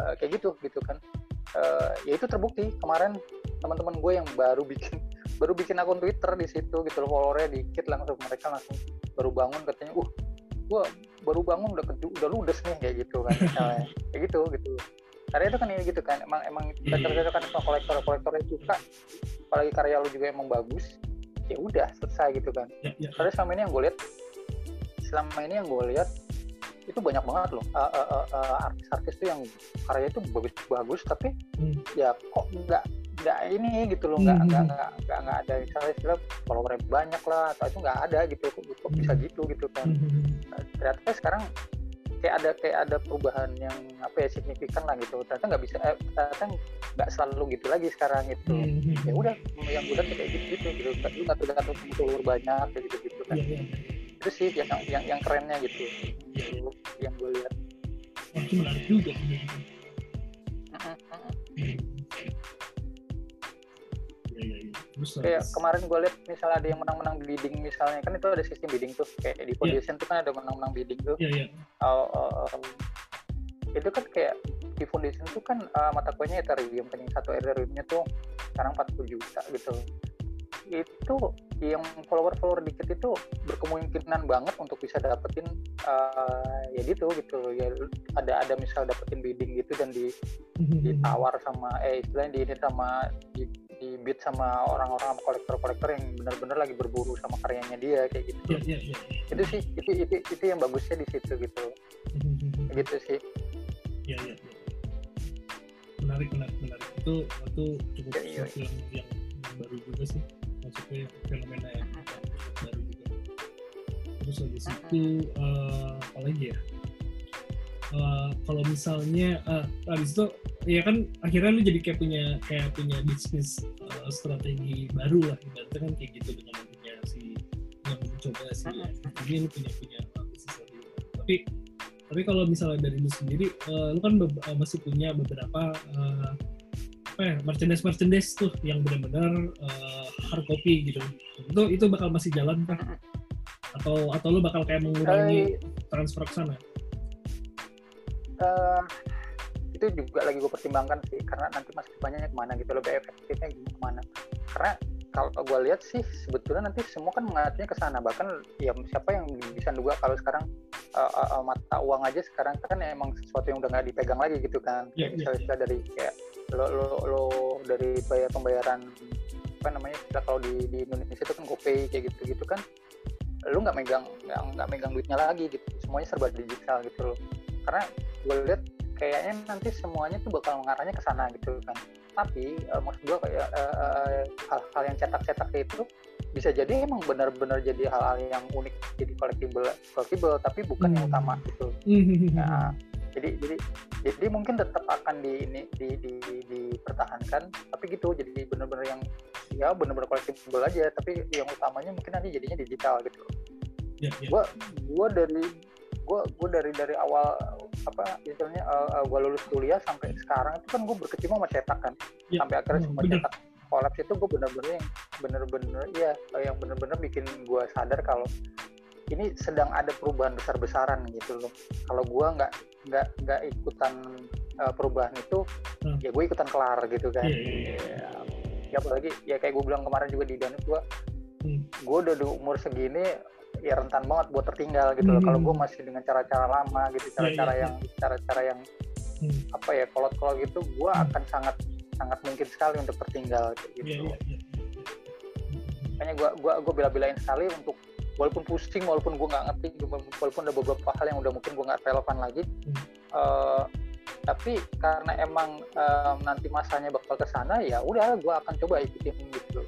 eh, kayak gitu gitu kan. Eh, ya itu terbukti. Kemarin teman-teman gue yang baru bikin baru bikin akun Twitter di situ gitu loh followernya dikit langsung mereka langsung baru bangun katanya uh gue baru bangun udah keju- udah ludes nih kayak gitu kan misalnya. Kayak gitu gitu karya itu kan ini gitu kan emang emang iya. cocok kan sama kolektor kolektornya suka apalagi karya lu juga emang bagus ya udah selesai gitu kan ya, ya. karena selama ini yang gue lihat selama ini yang gue lihat itu banyak banget loh uh, uh, uh, uh, artis-artis tuh yang karya itu bagus-bagus tapi Hmm. ya kok nggak nggak ini gitu loh nggak Hmm. nggak nggak nggak nggak ada misalnya istilah followernya banyak lah atau itu nggak ada gitu kok, kok bisa Hmm. gitu gitu kan Hmm. Ternyata sekarang kayak ada kayak ada perubahan yang apa ya signifikan lah gitu ternyata nggak bisa eh, ternyata nggak selalu gitu lagi sekarang gitu Hmm. ya udah yang udah kayak gitu gitu gitu lu nggak tergantung follower banyak kayak gitu gitu kan Ya, ya. itu sih yang yang yang kerennya gitu Iya. yang gue lihat Wah, itu menarik juga sih. Terus kayak kemarin gue lihat misalnya ada yang menang-menang bidding misalnya kan itu ada sistem bidding tuh kayak di foundation tuh kan ada menang-menang bidding tuh Ya, ya. Oh, oh, oh. itu kan kayak di foundation tuh kan uh, mata koinnya Ethereum kan satu Ethereumnya tuh sekarang 40 juta gitu itu yang follower-follower dikit itu berkemungkinan banget untuk bisa dapetin uh, ya gitu gitu ya ada ada misal dapetin bidding gitu dan di Hmm. ditawar sama eh istilahnya di ini sama di, di bid sama orang-orang kolektor-kolektor yang benar-benar lagi berburu sama karyanya dia kayak gitu Ya, ya, ya. itu sih itu itu itu yang bagusnya di situ gitu Hmm. gitu sih Ya, ya, ya. Menarik, menarik, menarik. Itu itu cukup iya. sesuatu yang, yang, baru juga sih. Maksudnya fenomena yang baru juga. Terus habis itu eh, apa lagi ya? Eh, kalau misalnya eh, habis itu ya kan akhirnya lu jadi kayak punya kayak punya bisnis strategi baru lah ibaratnya kan kayak gitu dengan punya si yang mencoba si ini lu punya punya bisnis strategi baru. tapi tapi kalau misalnya dari lu sendiri eh, lu kan eh, masih punya beberapa eh, apa ya merchandise merchandise tuh yang benar-benar eh, hard copy gitu. Itu itu bakal masih jalan kan atau atau lu bakal kayak mengurangi transfer ke sana? Eh, itu juga lagi gue pertimbangkan sih karena nanti masa depannya ke mana gitu lebih efektifnya gimana ke mana. Karena kalau gue lihat sih sebetulnya nanti semua kan mengarahnya ke sana. Bahkan ya siapa yang bisa duga kalau sekarang eh, eh, mata uang aja sekarang kan emang sesuatu yang udah nggak dipegang lagi gitu kan. Iya, iya, misalnya dari kayak lo lo lo dari bayar pembayaran apa namanya istilah kalau di di Indonesia itu kan GoPay kayak gitu gitu kan lu nggak megang nggak megang duitnya lagi gitu. Semuanya serba digital gitu loh. Karena gue lihat kayaknya nanti semuanya tuh bakal mengarahnya ke sana gitu kan tapi eh, maksud gue kayak eh, eh, hal-hal yang cetak-cetak itu bisa jadi emang benar-benar jadi hal-hal yang unik jadi collectible collectible tapi bukan yang Hmm. utama gitu Nah, jadi jadi jadi mungkin tetap akan di ini di, di, dipertahankan tapi gitu jadi benar-benar yang ya benar-benar collectible aja tapi yang utamanya mungkin nanti jadinya digital gitu ya, ya. gua gua dari gua gua dari dari awal apa istilahnya uh, uh, gua lulus kuliah sampai sekarang itu kan gua berkecimpung sama cetak kan Ya, sampai akhirnya semua bener. cetak kolaps itu gua bener-bener yang bener-bener ya yang bener-bener bikin gua sadar kalau ini sedang ada perubahan besar-besaran gitu loh kalau gua nggak nggak nggak ikutan uh, perubahan itu Hmm. ya gue ikutan kelar gitu kan Iya, iya, iya. Ya, apalagi ya kayak gue bilang kemarin juga di Danut gue Hmm. gue udah di umur segini ya rentan banget buat tertinggal gitu loh Hmm. kalau gue masih dengan cara-cara lama gitu cara-cara Iya, iya, yang cara-cara yang Hmm. apa ya kolot-kolot gitu gue Hmm. akan sangat sangat mungkin sekali untuk tertinggal kayak Iya, gitu iya, iya. makanya gue gua gue bela-belain sekali untuk walaupun pusing walaupun gue nggak ngerti walaupun ada beberapa hal yang udah mungkin gue nggak relevan lagi Hmm. eh, tapi karena emang em, nanti masanya bakal ke sana ya udah gue akan coba ikutin gitu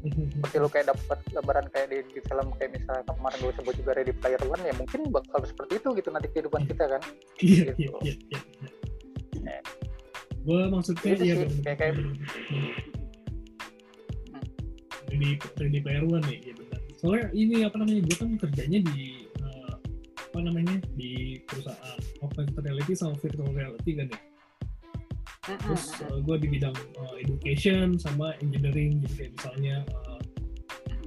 seperti lu kayak dapat gambaran kayak di, di film kayak misalnya kemarin gue sebut juga Ready Player One ya mungkin bakal seperti itu gitu nanti kehidupan kita kan Iya, Gitu. iya, iya, iya. Eh. Gue maksudnya Itu ya sih, kayak- kayak- Ready, ready player one ya, iya benar. Soalnya ini apa namanya, gue kan kerjanya di eh, apa namanya di perusahaan augmented reality sama virtual reality kan ya terus uh, gue di bidang uh, education sama engineering. Jadi kayak misalnya uh,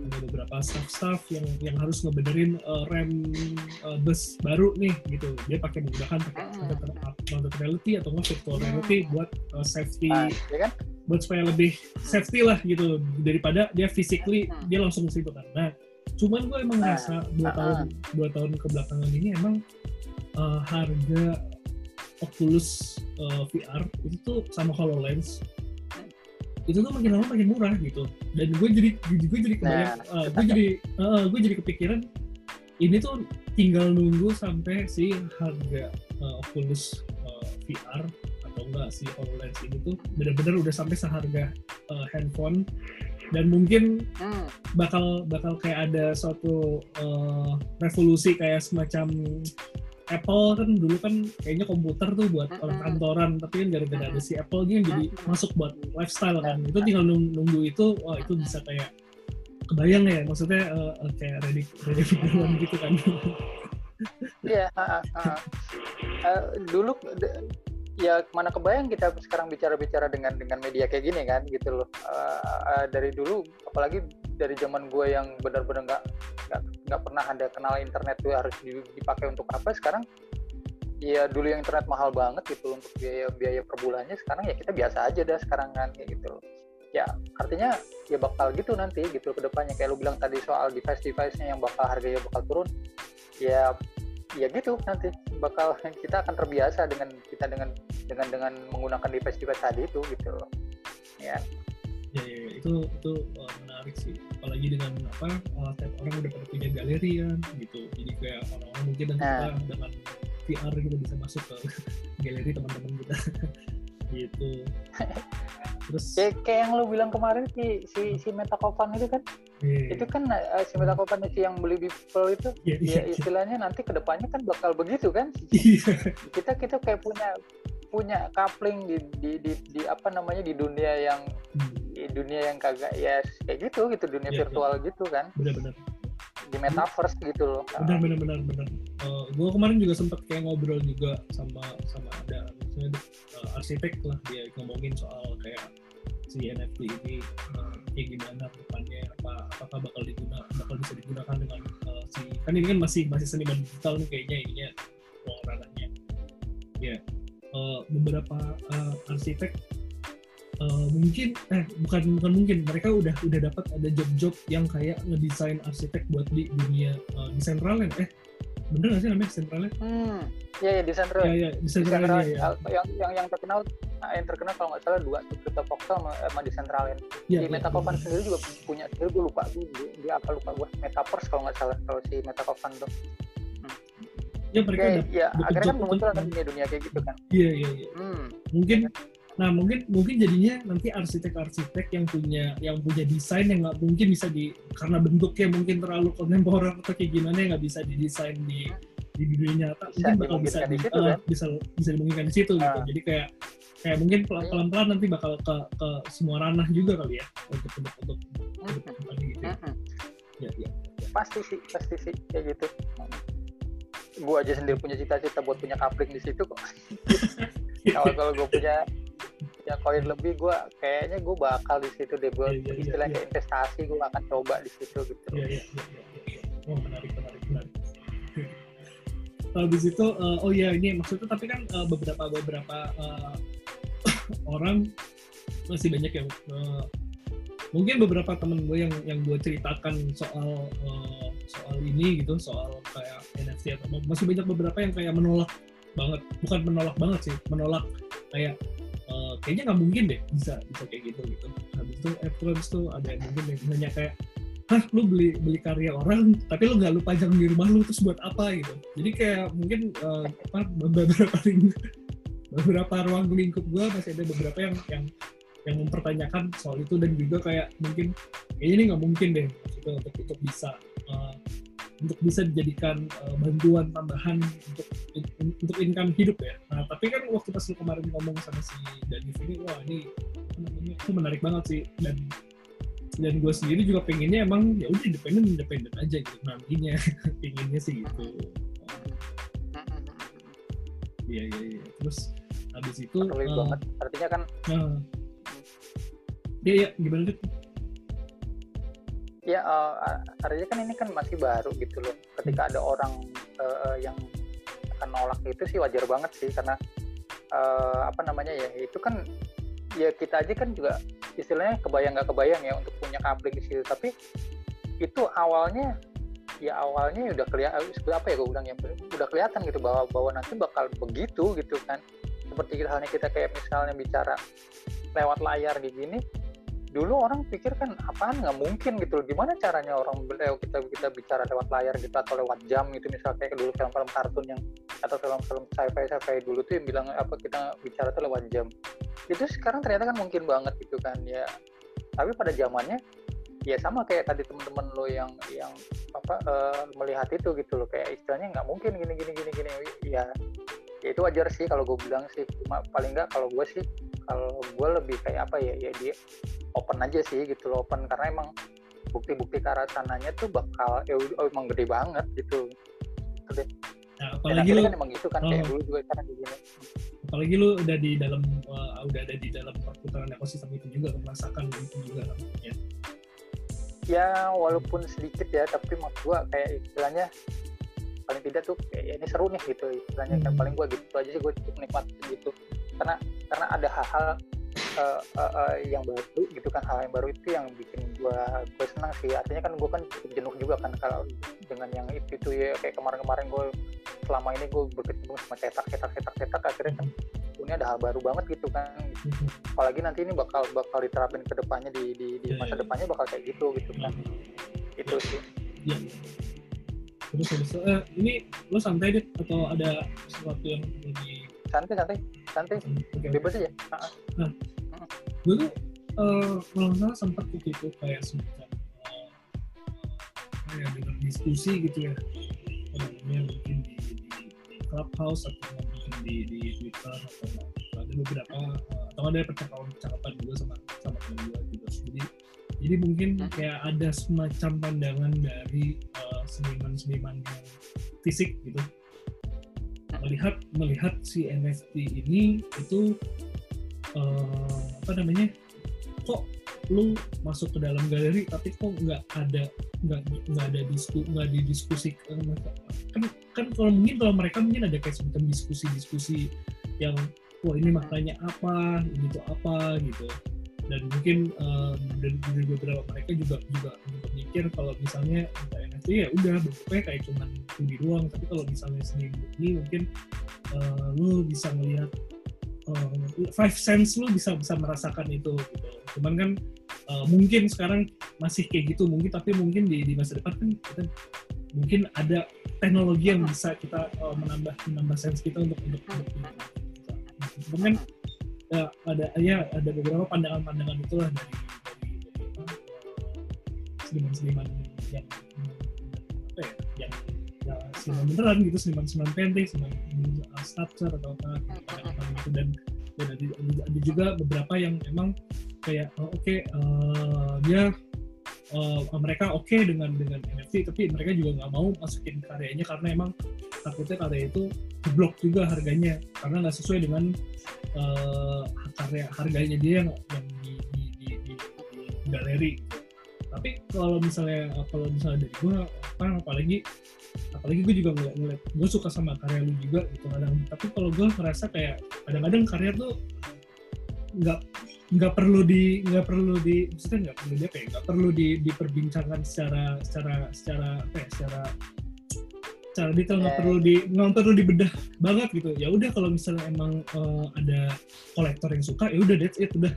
ada beberapa staff-staff yang yang harus ngebenerin uh, rem uh, bus baru nih gitu. Dia pakai menggunakan pakai augmented reality atau nggak virtual reality buat uh, safety. Ah, ya kan? buat supaya lebih safety lah gitu. Daripada dia physically dia langsung ke situ kan. Nah, cuman gue emang Nah, ngerasa dua ah, tahun dua tahun kebelakangan ini emang uh, harga Oculus uh, VR itu tuh sama HoloLens. Itu tuh makin lama makin murah gitu. Dan gue jadi gue jadi kebayang uh, gue jadi uh, gue jadi kepikiran ini tuh tinggal nunggu sampai si harga uh, Oculus uh, VR atau enggak si HoloLens ini tuh benar-benar udah sampai seharga uh, handphone. Dan mungkin Hmm. bakal bakal kayak ada suatu uh, revolusi kayak semacam Apple kan dulu kan kayaknya komputer tuh buat Mm-mm. orang kantoran tapi kan gara-gara ada si Apple ini jadi Mm-mm. masuk buat lifestyle kan itu tinggal nung- nunggu itu wah itu bisa kayak kebayang ya maksudnya uh, uh, kayak ready ready gitu kan Iya, ah, ah, ah. Eh, dulu ya mana kebayang kita sekarang bicara-bicara dengan dengan media kayak gini kan gitu loh. Eh, eh, dari dulu apalagi dari zaman gue yang benar-benar nggak nggak pernah ada kenal internet tuh harus di- dipakai untuk apa sekarang ya dulu yang internet mahal banget gitu untuk biaya biaya per bulannya sekarang ya kita biasa aja dah sekarang kan kayak gitu. Ya artinya ya bakal gitu nanti gitu ke depannya. Kayak lu bilang tadi soal device-device-nya yang bakal harganya bakal turun ya ya gitu nanti bakal kita akan terbiasa dengan kita dengan dengan dengan menggunakan device device tadi itu gitu loh. Ya, ya, ya, itu itu uh, menarik sih. Apalagi dengan apa uh, tiap orang udah pada punya galeri kan gitu. Jadi kayak orang-orang mungkin nanti Nah. kita dengan VR gitu bisa masuk ke galeri teman-teman kita. Gitu. Terus kayak, kayak yang lu bilang kemarin si si si Metakovan itu kan? Iya, itu kan eh, si Metakovan si yang beli Beeple itu? Iya, iya, ya istilahnya nanti ke depannya kan bakal begitu kan? Iya, kita kita kayak punya punya coupling di di, di, di apa namanya di dunia yang Hmm, di dunia yang kagak ya kayak gitu gitu dunia Iya, virtual gitu kan. Benar-benar di metaverse gitu loh. Benar benar benar benar. Eh, gue kemarin juga sempat kayak ngobrol juga sama sama ada misalnya eh, arsitek lah dia ngomongin soal kayak si NFT ini eh, kayak gimana depannya apa apakah bakal digunakan bakal bisa digunakan dengan eh, si kan ini kan masih masih seniman digital nih kayaknya ininya ranahnya. Ya eh, beberapa eh, arsitek eh, mungkin eh bukan bukan mungkin mereka udah udah dapat ada job-job yang kayak ngedesain arsitek buat di dunia eh, desain ralen eh bener nggak sih namanya desain ralen hmm ya ya desain real ya ya desain Desain ralen Real, ya, ya. yang yang yang terkenal nah, yang terkenal kalau nggak salah dua Crypto Voxel sama, sama Decentraland. ya, si ya, bener. sendiri juga punya dia gue lupa dia, dia apa lupa gue Metaverse kalau nggak salah kalau si Metakovan tuh. ya mereka dap- ya akhirnya kan bermunculan itu. kan dunia-dunia kayak gitu kan. iya iya iya Hmm. mungkin nah mungkin mungkin jadinya nanti arsitek-arsitek yang punya yang punya desain yang nggak mungkin bisa di karena bentuknya mungkin terlalu kontemporer atau kayak gimana yang nggak bisa didesain di di dunia nyata Bisa mungkin bakal bisa di di, situ, eh, kan? bisa bisa dimungkinkan di situ gitu Ah. jadi kayak kayak mungkin pelan- pelan-pelan nanti bakal ke ke semua ranah juga kali ya untuk untuk untuk untuk depannya gitu ya. Hmm. ya ya Pasti sih, pasti sih kayak gitu. Gue aja sendiri punya cita-cita buat punya coupling di situ kok. kalau kalau gue punya ya koin lebih gue kayaknya gue bakal di situ deh buat Iya, iya, iya, istilahnya kayak investasi gue akan coba di situ gitu. Iya, iya, iya, iya, iya. Oh, menarik, menarik, menarik. Habis itu, eh, oh iya ini maksudnya tapi kan eh, beberapa beberapa eh, orang masih banyak yang eh, mungkin beberapa temen gue yang yang gue ceritakan soal eh, soal ini gitu, soal kayak NFT atau masih banyak beberapa yang kayak menolak banget, bukan menolak banget sih, menolak kayak eh, kayaknya nggak mungkin deh bisa bisa kayak gitu gitu. Habis itu, eh, terus tuh ada yang mungkin yang nanya kayak hah lu beli beli karya orang tapi lu nggak lu pajang di rumah lu terus buat apa gitu jadi kayak mungkin eh, apa beberapa ling- beberapa ruang lingkup gue masih ada beberapa yang yang yang mempertanyakan soal itu dan juga kayak mungkin kayaknya ini nggak mungkin deh untuk untuk bisa eh, untuk bisa dijadikan eh, bantuan tambahan untuk in- untuk income hidup ya. Nah tapi kan waktu pas lu kemarin ngomong sama si Danif ini wah ini namanya itu menarik banget sih. Dan dan gue sendiri juga pengennya emang ya udah independen independen aja gitu nantinya. Pengennya sih gitu. Iya iya iya. Terus habis itu uh, banget artinya kan uh, iya iya. Gimana tuh ya uh, artinya kan ini kan masih baru gitu loh. Ketika ada orang uh, yang akan nolak itu sih wajar banget sih. Karena uh, apa namanya ya itu kan ya kita aja kan juga istilahnya kebayang nggak kebayang ya untuk punya kabling di situ. Tapi itu awalnya ya awalnya ya udah kelihatan apa ya gue bilang ya udah kelihatan gitu bahwa bahwa nanti bakal begitu gitu kan. Seperti halnya kita kayak misalnya bicara lewat layar kayak gini dulu orang pikir kan apaan? Nggak mungkin gitu loh. Gimana caranya orang beliau kita kita bicara lewat layar gitu atau lewat jam gitu. Misalnya kayak dulu film-film kartun yang atau film-film sci-fi sci-fi dulu tuh yang bilang apa kita bicara tuh lewat jam. Itu sekarang ternyata kan mungkin banget gitu kan ya. Tapi pada zamannya ya sama kayak tadi teman-teman lo yang yang apa uh, melihat itu gitu loh. Kayak istilahnya nggak mungkin gini gini gini gini. Ya ya itu wajar sih kalau gue bilang sih. Cuma paling nggak kalau gue sih kalau gue lebih kayak apa ya ya dia open aja sih gitu loh open karena emang bukti-bukti ke arah sananya tuh bakal ya oh, emang gede banget gitu. Nah, apalagi lu kan emang gitu kan oh. kayak dulu juga kan gini. Apalagi lu udah di dalam uh, udah ada di dalam perputaran ekosistem itu juga merasakan itu juga kan ya. Ya walaupun sedikit ya tapi maksud gua kayak istilahnya paling tidak tuh kayak ya ini seru nih gitu istilahnya hmm. kan paling gua gitu aja sih gua cukup nikmatin gitu karena karena ada hal-hal uh, uh, uh, yang baru gitu kan hal yang baru itu yang bikin gue gue senang sih. Artinya kan gue kan jenuh juga kan kalau dengan yang itu itu ya kayak kemarin-kemarin gue selama ini gue berkecimpung sama cetak cetak cetak cetak akhirnya kan ini ada hal baru banget gitu kan. Apalagi nanti ini bakal bakal diterapin ke depannya di di, di iya, masa iya. depannya bakal kayak gitu gitu kan. Itu sih. Ya. terus terus. Eh, ini lo santai deh atau ada sesuatu yang lebih santai santai santai bebas aja nah gue tuh uh, kalau nggak salah sempat begitu kayak semacam uh, kayak dengan diskusi gitu ya. Namanya mungkin di, di, clubhouse atau mungkin di, di twitter atau ada beberapa uh, atau ada percakapan percakapan juga sama sama teman gue gitu jadi jadi mungkin hmm. kayak ada semacam pandangan dari uh, seniman-seniman yang fisik gitu melihat melihat si NFT ini itu uh, apa namanya kok lu masuk ke dalam galeri tapi kok nggak ada nggak nggak ada disku nggak didiskusikan kan kan kalau mungkin kalau mereka mungkin ada kayak semacam diskusi-diskusi yang wah ini maknanya apa ini tuh apa gitu dan mungkin um, dari, dari beberapa mereka juga juga berpikir kalau misalnya NFT ya udah bentuknya kayak cuman 2D doang tapi kalau misalnya seni ini mungkin uh, lu bisa melihat uh, five sense lu bisa bisa merasakan itu gitu. Cuman kan uh, mungkin sekarang masih kayak gitu mungkin tapi mungkin di, di masa depan kan kita mungkin ada teknologi yang bisa kita uh, menambah menambah sense kita untuk untuk, untuk mungkin ya, ada ya ada beberapa pandangan-pandangan itulah dari dari, dari seniman-seniman yang apa ya yang ya, seniman beneran gitu seniman-seniman painting seniman sculpture atau apa gitu dan dan ada, ada juga beberapa yang memang kayak oh, oke okay, uh, dia uh, mereka oke okay dengan dengan NFT tapi mereka juga nggak mau masukin karyanya karena emang takutnya karya itu blok juga harganya karena nggak sesuai dengan uh, karya harganya dia yang, yang di, di, di, di, di galeri. Tapi kalau misalnya kalau misalnya dari gue apa apalagi apalagi gue juga ngeliat, ngeliat gue suka sama karya lu juga gitu kadang. Tapi kalau gue ngerasa kayak kadang-kadang karya tuh nggak nggak perlu di nggak perlu di maksudnya nggak perlu dia kayak nggak perlu di diperbincangkan secara secara secara apa ya secara secara detail nggak yeah. perlu di nggak perlu dibedah banget gitu. Ya udah kalau misalnya emang uh, ada kolektor yang suka ya udah that's it udah.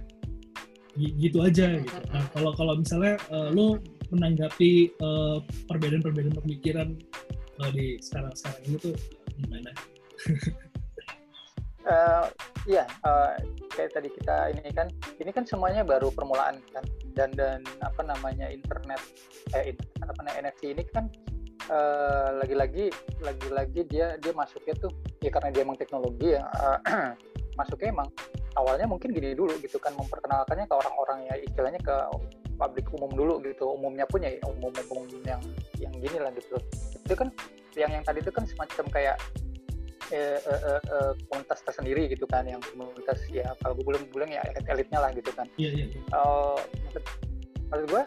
Gitu aja gitu. nah kalau kalau misalnya uh, lo menanggapi uh, perbedaan-perbedaan pemikiran uh, di sekarang-sekarang ini tuh gimana? uh, iya, uh, kayak tadi kita ini kan, ini kan semuanya baru permulaan kan, dan dan apa namanya internet, eh apa namanya NFT ini kan uh, lagi-lagi dia dia masuknya tuh ya karena dia emang teknologi ya uh, masuknya emang awalnya mungkin gini dulu gitu kan memperkenalkannya ke orang-orang ya istilahnya ke publik umum dulu gitu umumnya punya ya umum umum yang yang gini lah gitu. Itu kan yang yang tadi itu kan semacam kayak eh, eh, eh, eh, komunitas tersendiri gitu kan yang komunitas ya kalau gue belum bilang ya elit elitnya lah gitu kan. Iya iya uh, maksud gue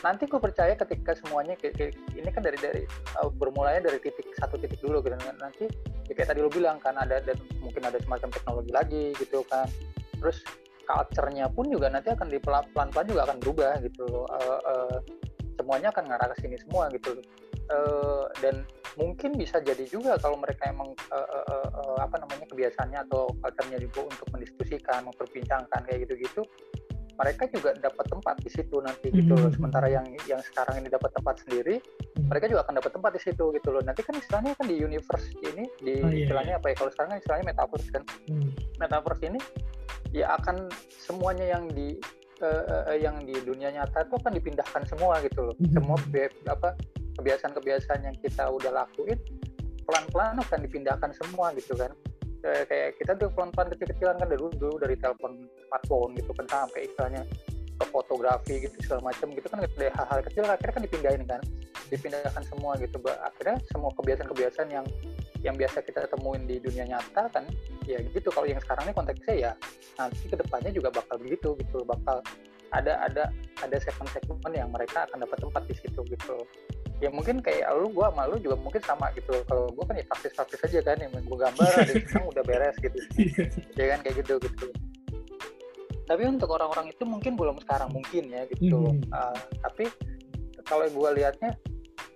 nanti gue percaya ketika semuanya kayak, kayak ini kan dari dari uh, bermulanya dari titik satu titik dulu gitu. Kan nanti ya kayak tadi lo bilang kan ada dan mungkin ada semacam teknologi lagi gitu kan. Terus culture-nya pun juga nanti akan di pelan-pelan juga akan berubah gitu. Uh, uh, semuanya akan ngarah ke sini semua gitu. Uh, dan mungkin bisa jadi juga kalau mereka emang uh, uh, uh, uh, apa namanya kebiasaannya atau culture-nya juga untuk mendiskusikan memperbincangkan kayak gitu-gitu mereka juga dapat tempat di situ nanti gitu loh. Mhm. Sementara yang yang sekarang ini dapat tempat sendiri, Hmm. mereka juga akan dapat tempat di situ gitu loh. Nanti kan istilahnya kan di universe ini, di Oh, iya, istilahnya apa ya? Kalau sekarang kan istilahnya metaverse kan. Hmm. Metaverse ini ya akan semuanya yang di eh, eh, yang di dunia nyata itu akan dipindahkan semua gitu loh. Mhm. Semua apa kebiasaan-kebiasaan yang kita udah lakuin pelan-pelan akan dipindahkan semua gitu kan Eh, kayak kita tuh pelan-pelan kecil-kecilan kan dari dulu dari telepon smartphone gitu kan sampai istilahnya ke fotografi gitu segala macam gitu kan dari hal-hal kecil akhirnya kan dipindahin kan dipindahkan semua gitu. Akhirnya semua kebiasaan-kebiasaan yang yang biasa kita temuin di dunia nyata kan ya gitu. Kalau yang sekarang ini konteksnya ya nanti ke depannya juga bakal begitu gitu. Bakal ada ada ada segmen-segmen yang mereka akan dapat tempat di situ gitu ya mungkin kayak lu gua sama lu juga mungkin sama gitu. Kalau gua kan ya praktis-praktis aja kan yang gua gambar ada udah beres gitu. Iya. ya kan kayak gitu gitu. Tapi untuk orang-orang itu mungkin belum sekarang mungkin ya gitu. Mhm. Uh, tapi kalau gue lihatnya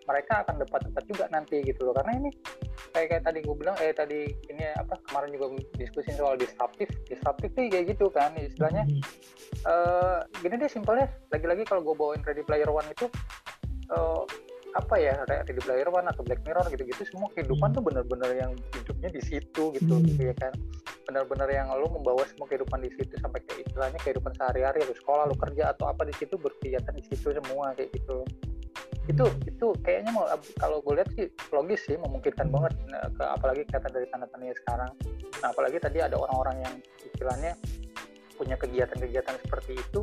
mereka akan dapat tempat juga nanti gitu loh. Karena ini kayak kayak tadi gue bilang eh tadi ini apa kemarin juga diskusi soal disruptif. Disruptif tuh kayak gitu kan istilahnya Hmm. eh gini deh simpelnya. Lagi-lagi kalau gue bawain Ready Player One itu eh, apa ya Ready Player One atau Black Mirror gitu-gitu semua kehidupan Hmm. tuh bener-bener yang hidupnya di situ gitu Hmm. gitu ya kan. Benar-benar yang lu membawa semua kehidupan di situ sampai ke istilahnya kehidupan sehari-hari lu sekolah lu kerja atau apa di situ berkegiatan di situ semua kayak gitu. Itu itu kayaknya mau kalau gue lihat sih logis sih memungkinkan banget nah, ke apalagi kata dari tanda-tandanya sekarang. Nah apalagi tadi ada orang-orang yang istilahnya punya kegiatan-kegiatan seperti itu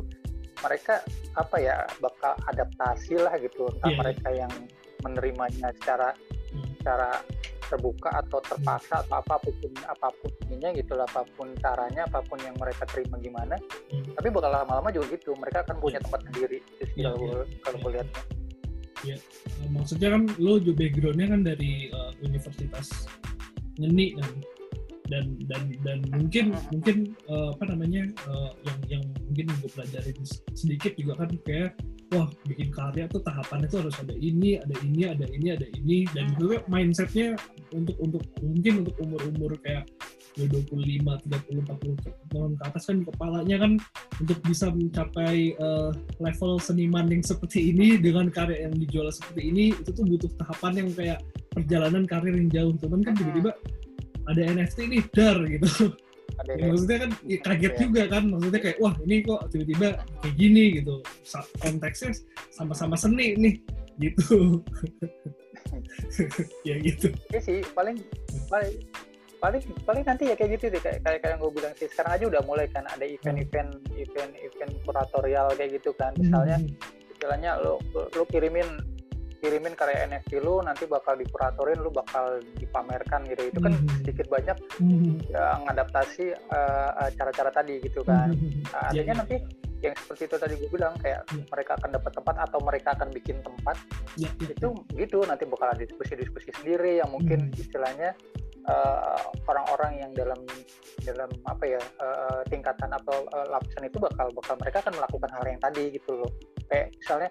mereka apa ya bakal adaptasi lah gitu entah iya. mereka yang menerimanya secara Hmm. secara terbuka atau terpaksa atau apa pun apa pun ininya gitu lah apa pun caranya apa pun yang mereka terima gimana Hmm. tapi bakal lama-lama juga gitu mereka akan punya Iya. tempat sendiri Iya, kalau gue kalau gue lihatnya Eh, maksudnya kan lo juga backgroundnya kan dari eh, universitas ngeni kan dan dan dan mungkin mungkin eh, apa namanya eh, yang yang mungkin gue pelajarin sedikit juga kan kayak wah bikin karya tuh tahapannya tuh harus ada ini ada ini ada ini ada ini dan juga mindsetnya untuk untuk mungkin untuk umur umur kayak ya 25, 30, 40 tahun ke atas kan kepalanya kan untuk bisa mencapai eh, level seniman yang seperti ini dengan karya yang dijual seperti ini itu tuh butuh tahapan yang kayak perjalanan karir yang jauh. Cuman kan tiba-tiba ada NFT nih dar gitu. Ada ya, maksudnya kan ya, kaget juga kan. Maksudnya kayak wah ini kok tiba-tiba kayak gini gitu. Konteksnya sama-sama seni nih gitu. Ya gitu. Iya sih paling paling paling paling nanti ya kayak gitu deh kayak kayak yang gue bilang sih. Sekarang aja udah mulai kan ada event-event event-event kuratorial kayak gitu kan. Misalnya istilahnya lo lo kirimin kirimin karya NFT lu nanti bakal dikuratorin lu bakal dipamerkan gitu itu kan Mhm. sedikit banyak Hmm. ya, mengadaptasi eh, eh, cara-cara tadi gitu kan Hmm. Nah, Ya, artinya ya, nanti yang seperti itu tadi gue bilang kayak Ya. mereka akan dapat tempat atau mereka akan bikin tempat ya, ya, itu gitu nanti bakal ada diskusi-diskusi sendiri yang mungkin Hmm. istilahnya eh, orang-orang yang dalam dalam apa ya eh, tingkatan atau eh, lapisan itu bakal bakal mereka akan melakukan hal yang tadi gitu loh kayak misalnya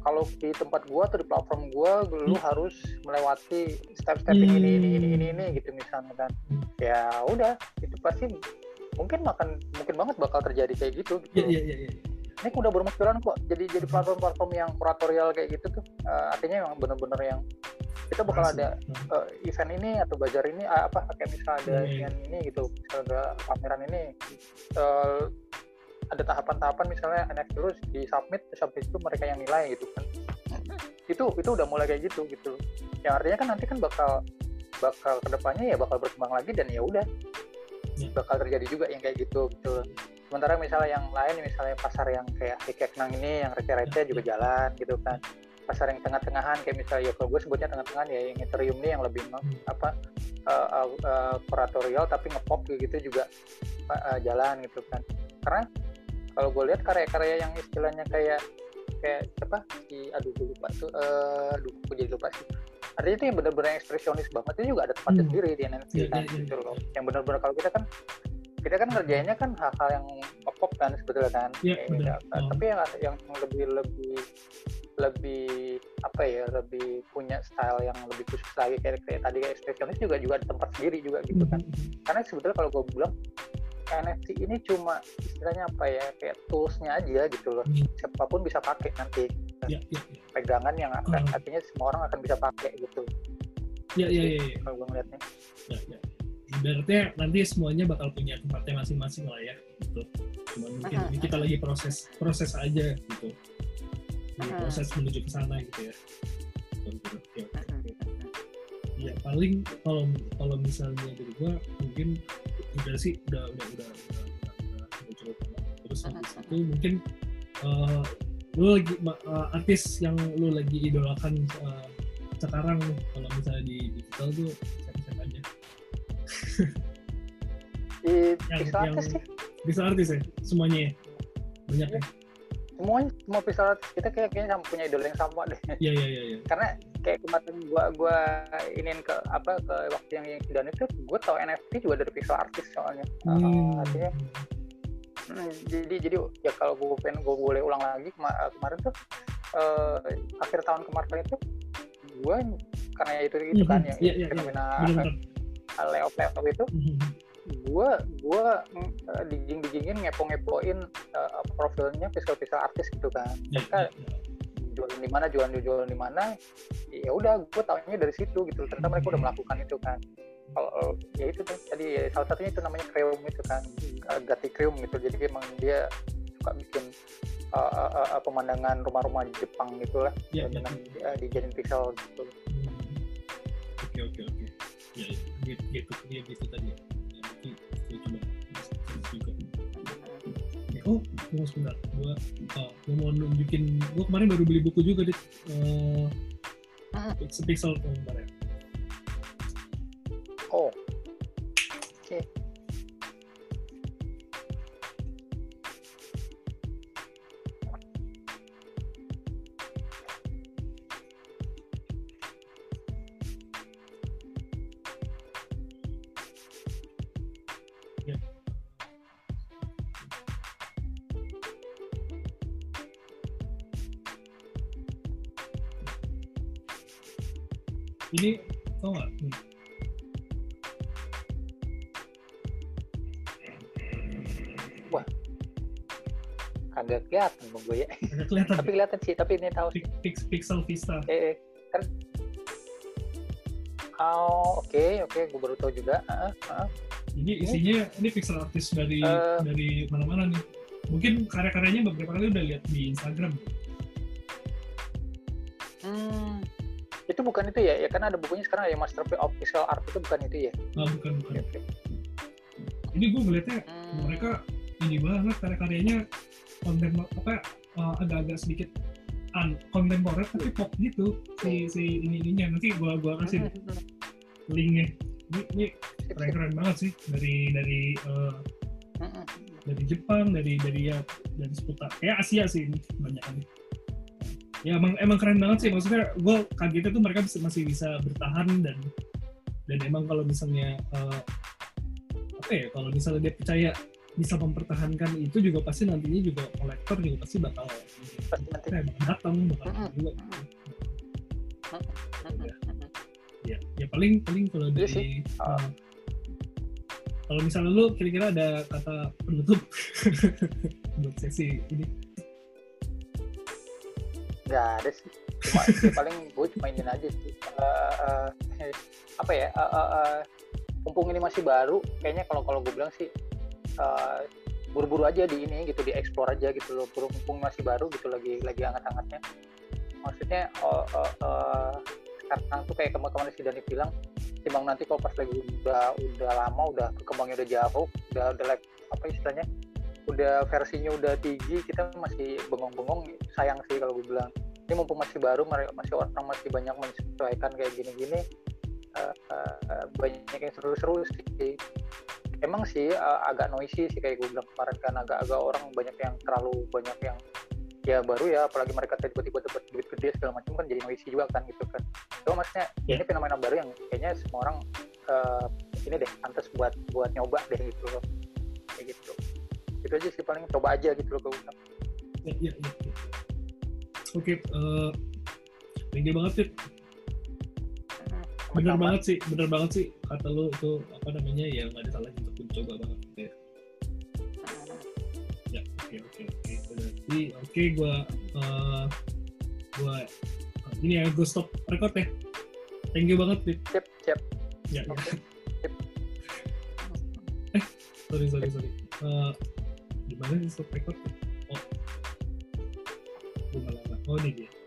kalau di tempat gua atau di platform gua lu Hmm. harus melewati step-step ini, ini ini ini ini Hmm. ini gitu misalnya kan Hmm. ya udah itu pasti mungkin makan mungkin banget bakal terjadi kayak gitu gitu loh ya, ya, ya. ini udah bermunculan kok jadi jadi Hmm. platform-platform yang kuratorial kayak gitu tuh eh, artinya memang bener-bener yang kita bakal Asli. ada Hmm. eh, event ini atau bazar ini ah, apa kayak misal ada event ini gitu misal ada pameran ini eh, ada tahapan-tahapan misalnya NFT lu di submit terus habis itu mereka yang nilai gitu kan. Itu itu udah mulai kayak gitu gitu. Yang artinya kan nanti kan bakal bakal ke depannya ya bakal berkembang lagi dan ya udah. Ya. bakal terjadi juga yang kayak gitu gitu. Sementara misalnya yang lain misalnya pasar yang kayak kayak nang ini yang receh-receh juga jalan gitu kan. Pasar yang tengah-tengahan kayak misalnya ya kalau gue sebutnya tengah-tengahan ya yang Ethereum ini yang lebih Hmm. apa uh, uh, uh, kuratorial tapi ngepop gitu juga uh, jalan gitu kan. Karena kalau gue lihat karya-karya yang istilahnya kayak kayak apa? Si aduh gue lupa tuh uh, aduh gue jadi lupa sih. Artinya itu yang benar-benar ekspresionis banget itu juga ada tempatnya hmm. sendiri di NFT yeah, kan yeah, yeah, gitu loh. Yang benar-benar kalau kita kan kita kan ngerjainnya kan hal-hal yang pop kan sebetulnya kan. Yeah, kayak, oh. tapi yang yang lebih lebih lebih apa ya lebih punya style yang lebih khusus lagi kayak, kayak tadi kayak ekspresionis juga juga ada tempat sendiri juga gitu kan. hmm. karena sebetulnya kalau gue bilang NFT ini cuma istilahnya apa ya kayak toolsnya aja gitu loh hmm. siapa pun bisa pakai nanti ya, ya, ya. pegangan yang akan uh. artinya semua orang akan bisa pakai gitu ya ya ya, ya. kalau gue ngeliatnya ya, ya. berarti nanti semuanya bakal punya tempatnya masing-masing lah ya gitu cuma mungkin uh -huh. kita lagi proses proses aja gitu uh -huh. proses menuju ke sana gitu ya ya, paling kalau kalau misalnya dari gua mungkin udah sih udah udah udah udah, udah, udah cukup terus habis itu mungkin uh, lu lagi uh, artis yang lu lagi idolakan uh, sekarang kalau misalnya di digital tuh siapa aja di yang, bisa artis sih bisa artis ya semuanya ya banyak ya semuanya semua pixel artis kita kayak kayaknya punya idola yang sama deh iya iya iya ya. karena kayak kemarin gua gua ingin ke apa ke waktu yang yang dan itu gua tau NFT juga dari pixel artis soalnya hmm. uh, artinya hmm, jadi jadi ya kalau gue pengen gue boleh ulang lagi kema kemarin tuh uh, akhir tahun kemarin itu gue karena ya itu gitu kan mm-hmm. ya, yeah, yeah, fenomena yeah. layoff layoff itu gue gue uh, dijing dijingin ngepo ngepoin uh, profilnya pixel pixel artis gitu kan yeah, yeah, yeah jualan di mana jualan jualan di mana ya udah gue tahunya dari situ gitu. Ternyata mereka udah melakukan itu kan. Kalau ya itu tuh tadi ya, salah satunya itu namanya kreum itu kan. Gati kreum gitu. Jadi emang dia suka bikin uh, uh, uh, pemandangan rumah-rumah Jepang gitulah. Ya, dengan ya. Uh, dijadiin pixel gitu. Oke oke oke. Ya gitu dia gitu tadi ya. Itu juga oh tunggu sebentar gua uh, gua mau nunjukin gua kemarin baru beli buku juga deh uh, pixel pixel kemarin oh. Oke. okay. Ini tau nggak? Hmm. wah. Agak kelihatan bang gue ya. Kelihatan. Tapi kelihatan sih tapi ini tahu Pix, pixel vista. Eh, eh kan? Oh oke okay, oke okay. gue baru tahu juga. Uh, uh. ini isinya ini pixel artist dari uh, dari mana-mana nih. Mungkin karya-karyanya beberapa kali udah lihat di Instagram ya ya kan ada bukunya sekarang ya Master of Art itu bukan itu ya? Oh, bukan bukan. Okay. ini gue melihatnya hmm. mereka ini banget karya-karyanya konten apa uh, agak-agak sedikit un, kontemporer tapi pop gitu si si ini ininya nanti gue gua kasih hmm, hmm. linknya. Ini, ini keren keren banget sih dari dari uh, dari Jepang dari dari ya dari seputar kayak Asia sih ini banyak kali ya emang emang keren banget sih. Maksudnya gue kagetnya tuh mereka bisa, masih bisa bertahan dan dan emang kalau misalnya uh, apa ya kalau misalnya dia percaya bisa mempertahankan itu juga pasti nantinya juga kolektor juga pasti bakal pasti. Emang datang bakal juga. Ya. ya ya paling paling kalau iya dari uh, kalau misalnya lu kira-kira ada kata penutup buat sesi ini nggak ada sih. Cuma ya paling gue cuma ini aja sih. Uh, uh, apa ya? Uh, uh, uh, mumpung ini masih baru kayaknya kalau kalau gue bilang sih uh, buru-buru aja di ini gitu di explore aja gitu loh. Mumpung masih baru gitu lagi lagi hangat-hangatnya. Maksudnya uh, uh, uh, sekarang tuh kayak kemarin si Dani bilang timbang nanti kalau pas lagi udah udah lama udah kembangnya udah jauh udah udah like apa istilahnya udah versinya udah tinggi kita masih bengong-bengong sayang sih kalau gue bilang. Ini mumpung masih baru masih orang masih banyak menyesuaikan kayak gini-gini uh, uh, banyak yang seru-seru sih. Emang sih uh, agak noisy sih kayak gue bilang kemarin kan agak-agak orang banyak yang terlalu banyak yang ya baru ya apalagi mereka tiba-tiba dapat duit gede segala macam kan jadi noisy juga kan gitu kan. So maksudnya yeah. ini fenomena baru yang kayaknya semua orang uh, ini deh pantas buat buat nyoba deh gitu loh. Kayak gitu itu aja sih paling coba aja gitu loh gue bilang ya, ya, ya, ya. oke okay, uh, thank you banget sih bener banget sih bener banget sih. Kata lo itu apa namanya ya nggak ada salahnya untuk mencoba banget gitu ya. Ya oke oke oke. Berarti oke okay, gue uh, gue ini ya gue stop record ya. Thank you banget sih siap siap ya, okay. ya. eh sorry sorry sorry. Uh, sih stop record oh. Gue malah oh ini dia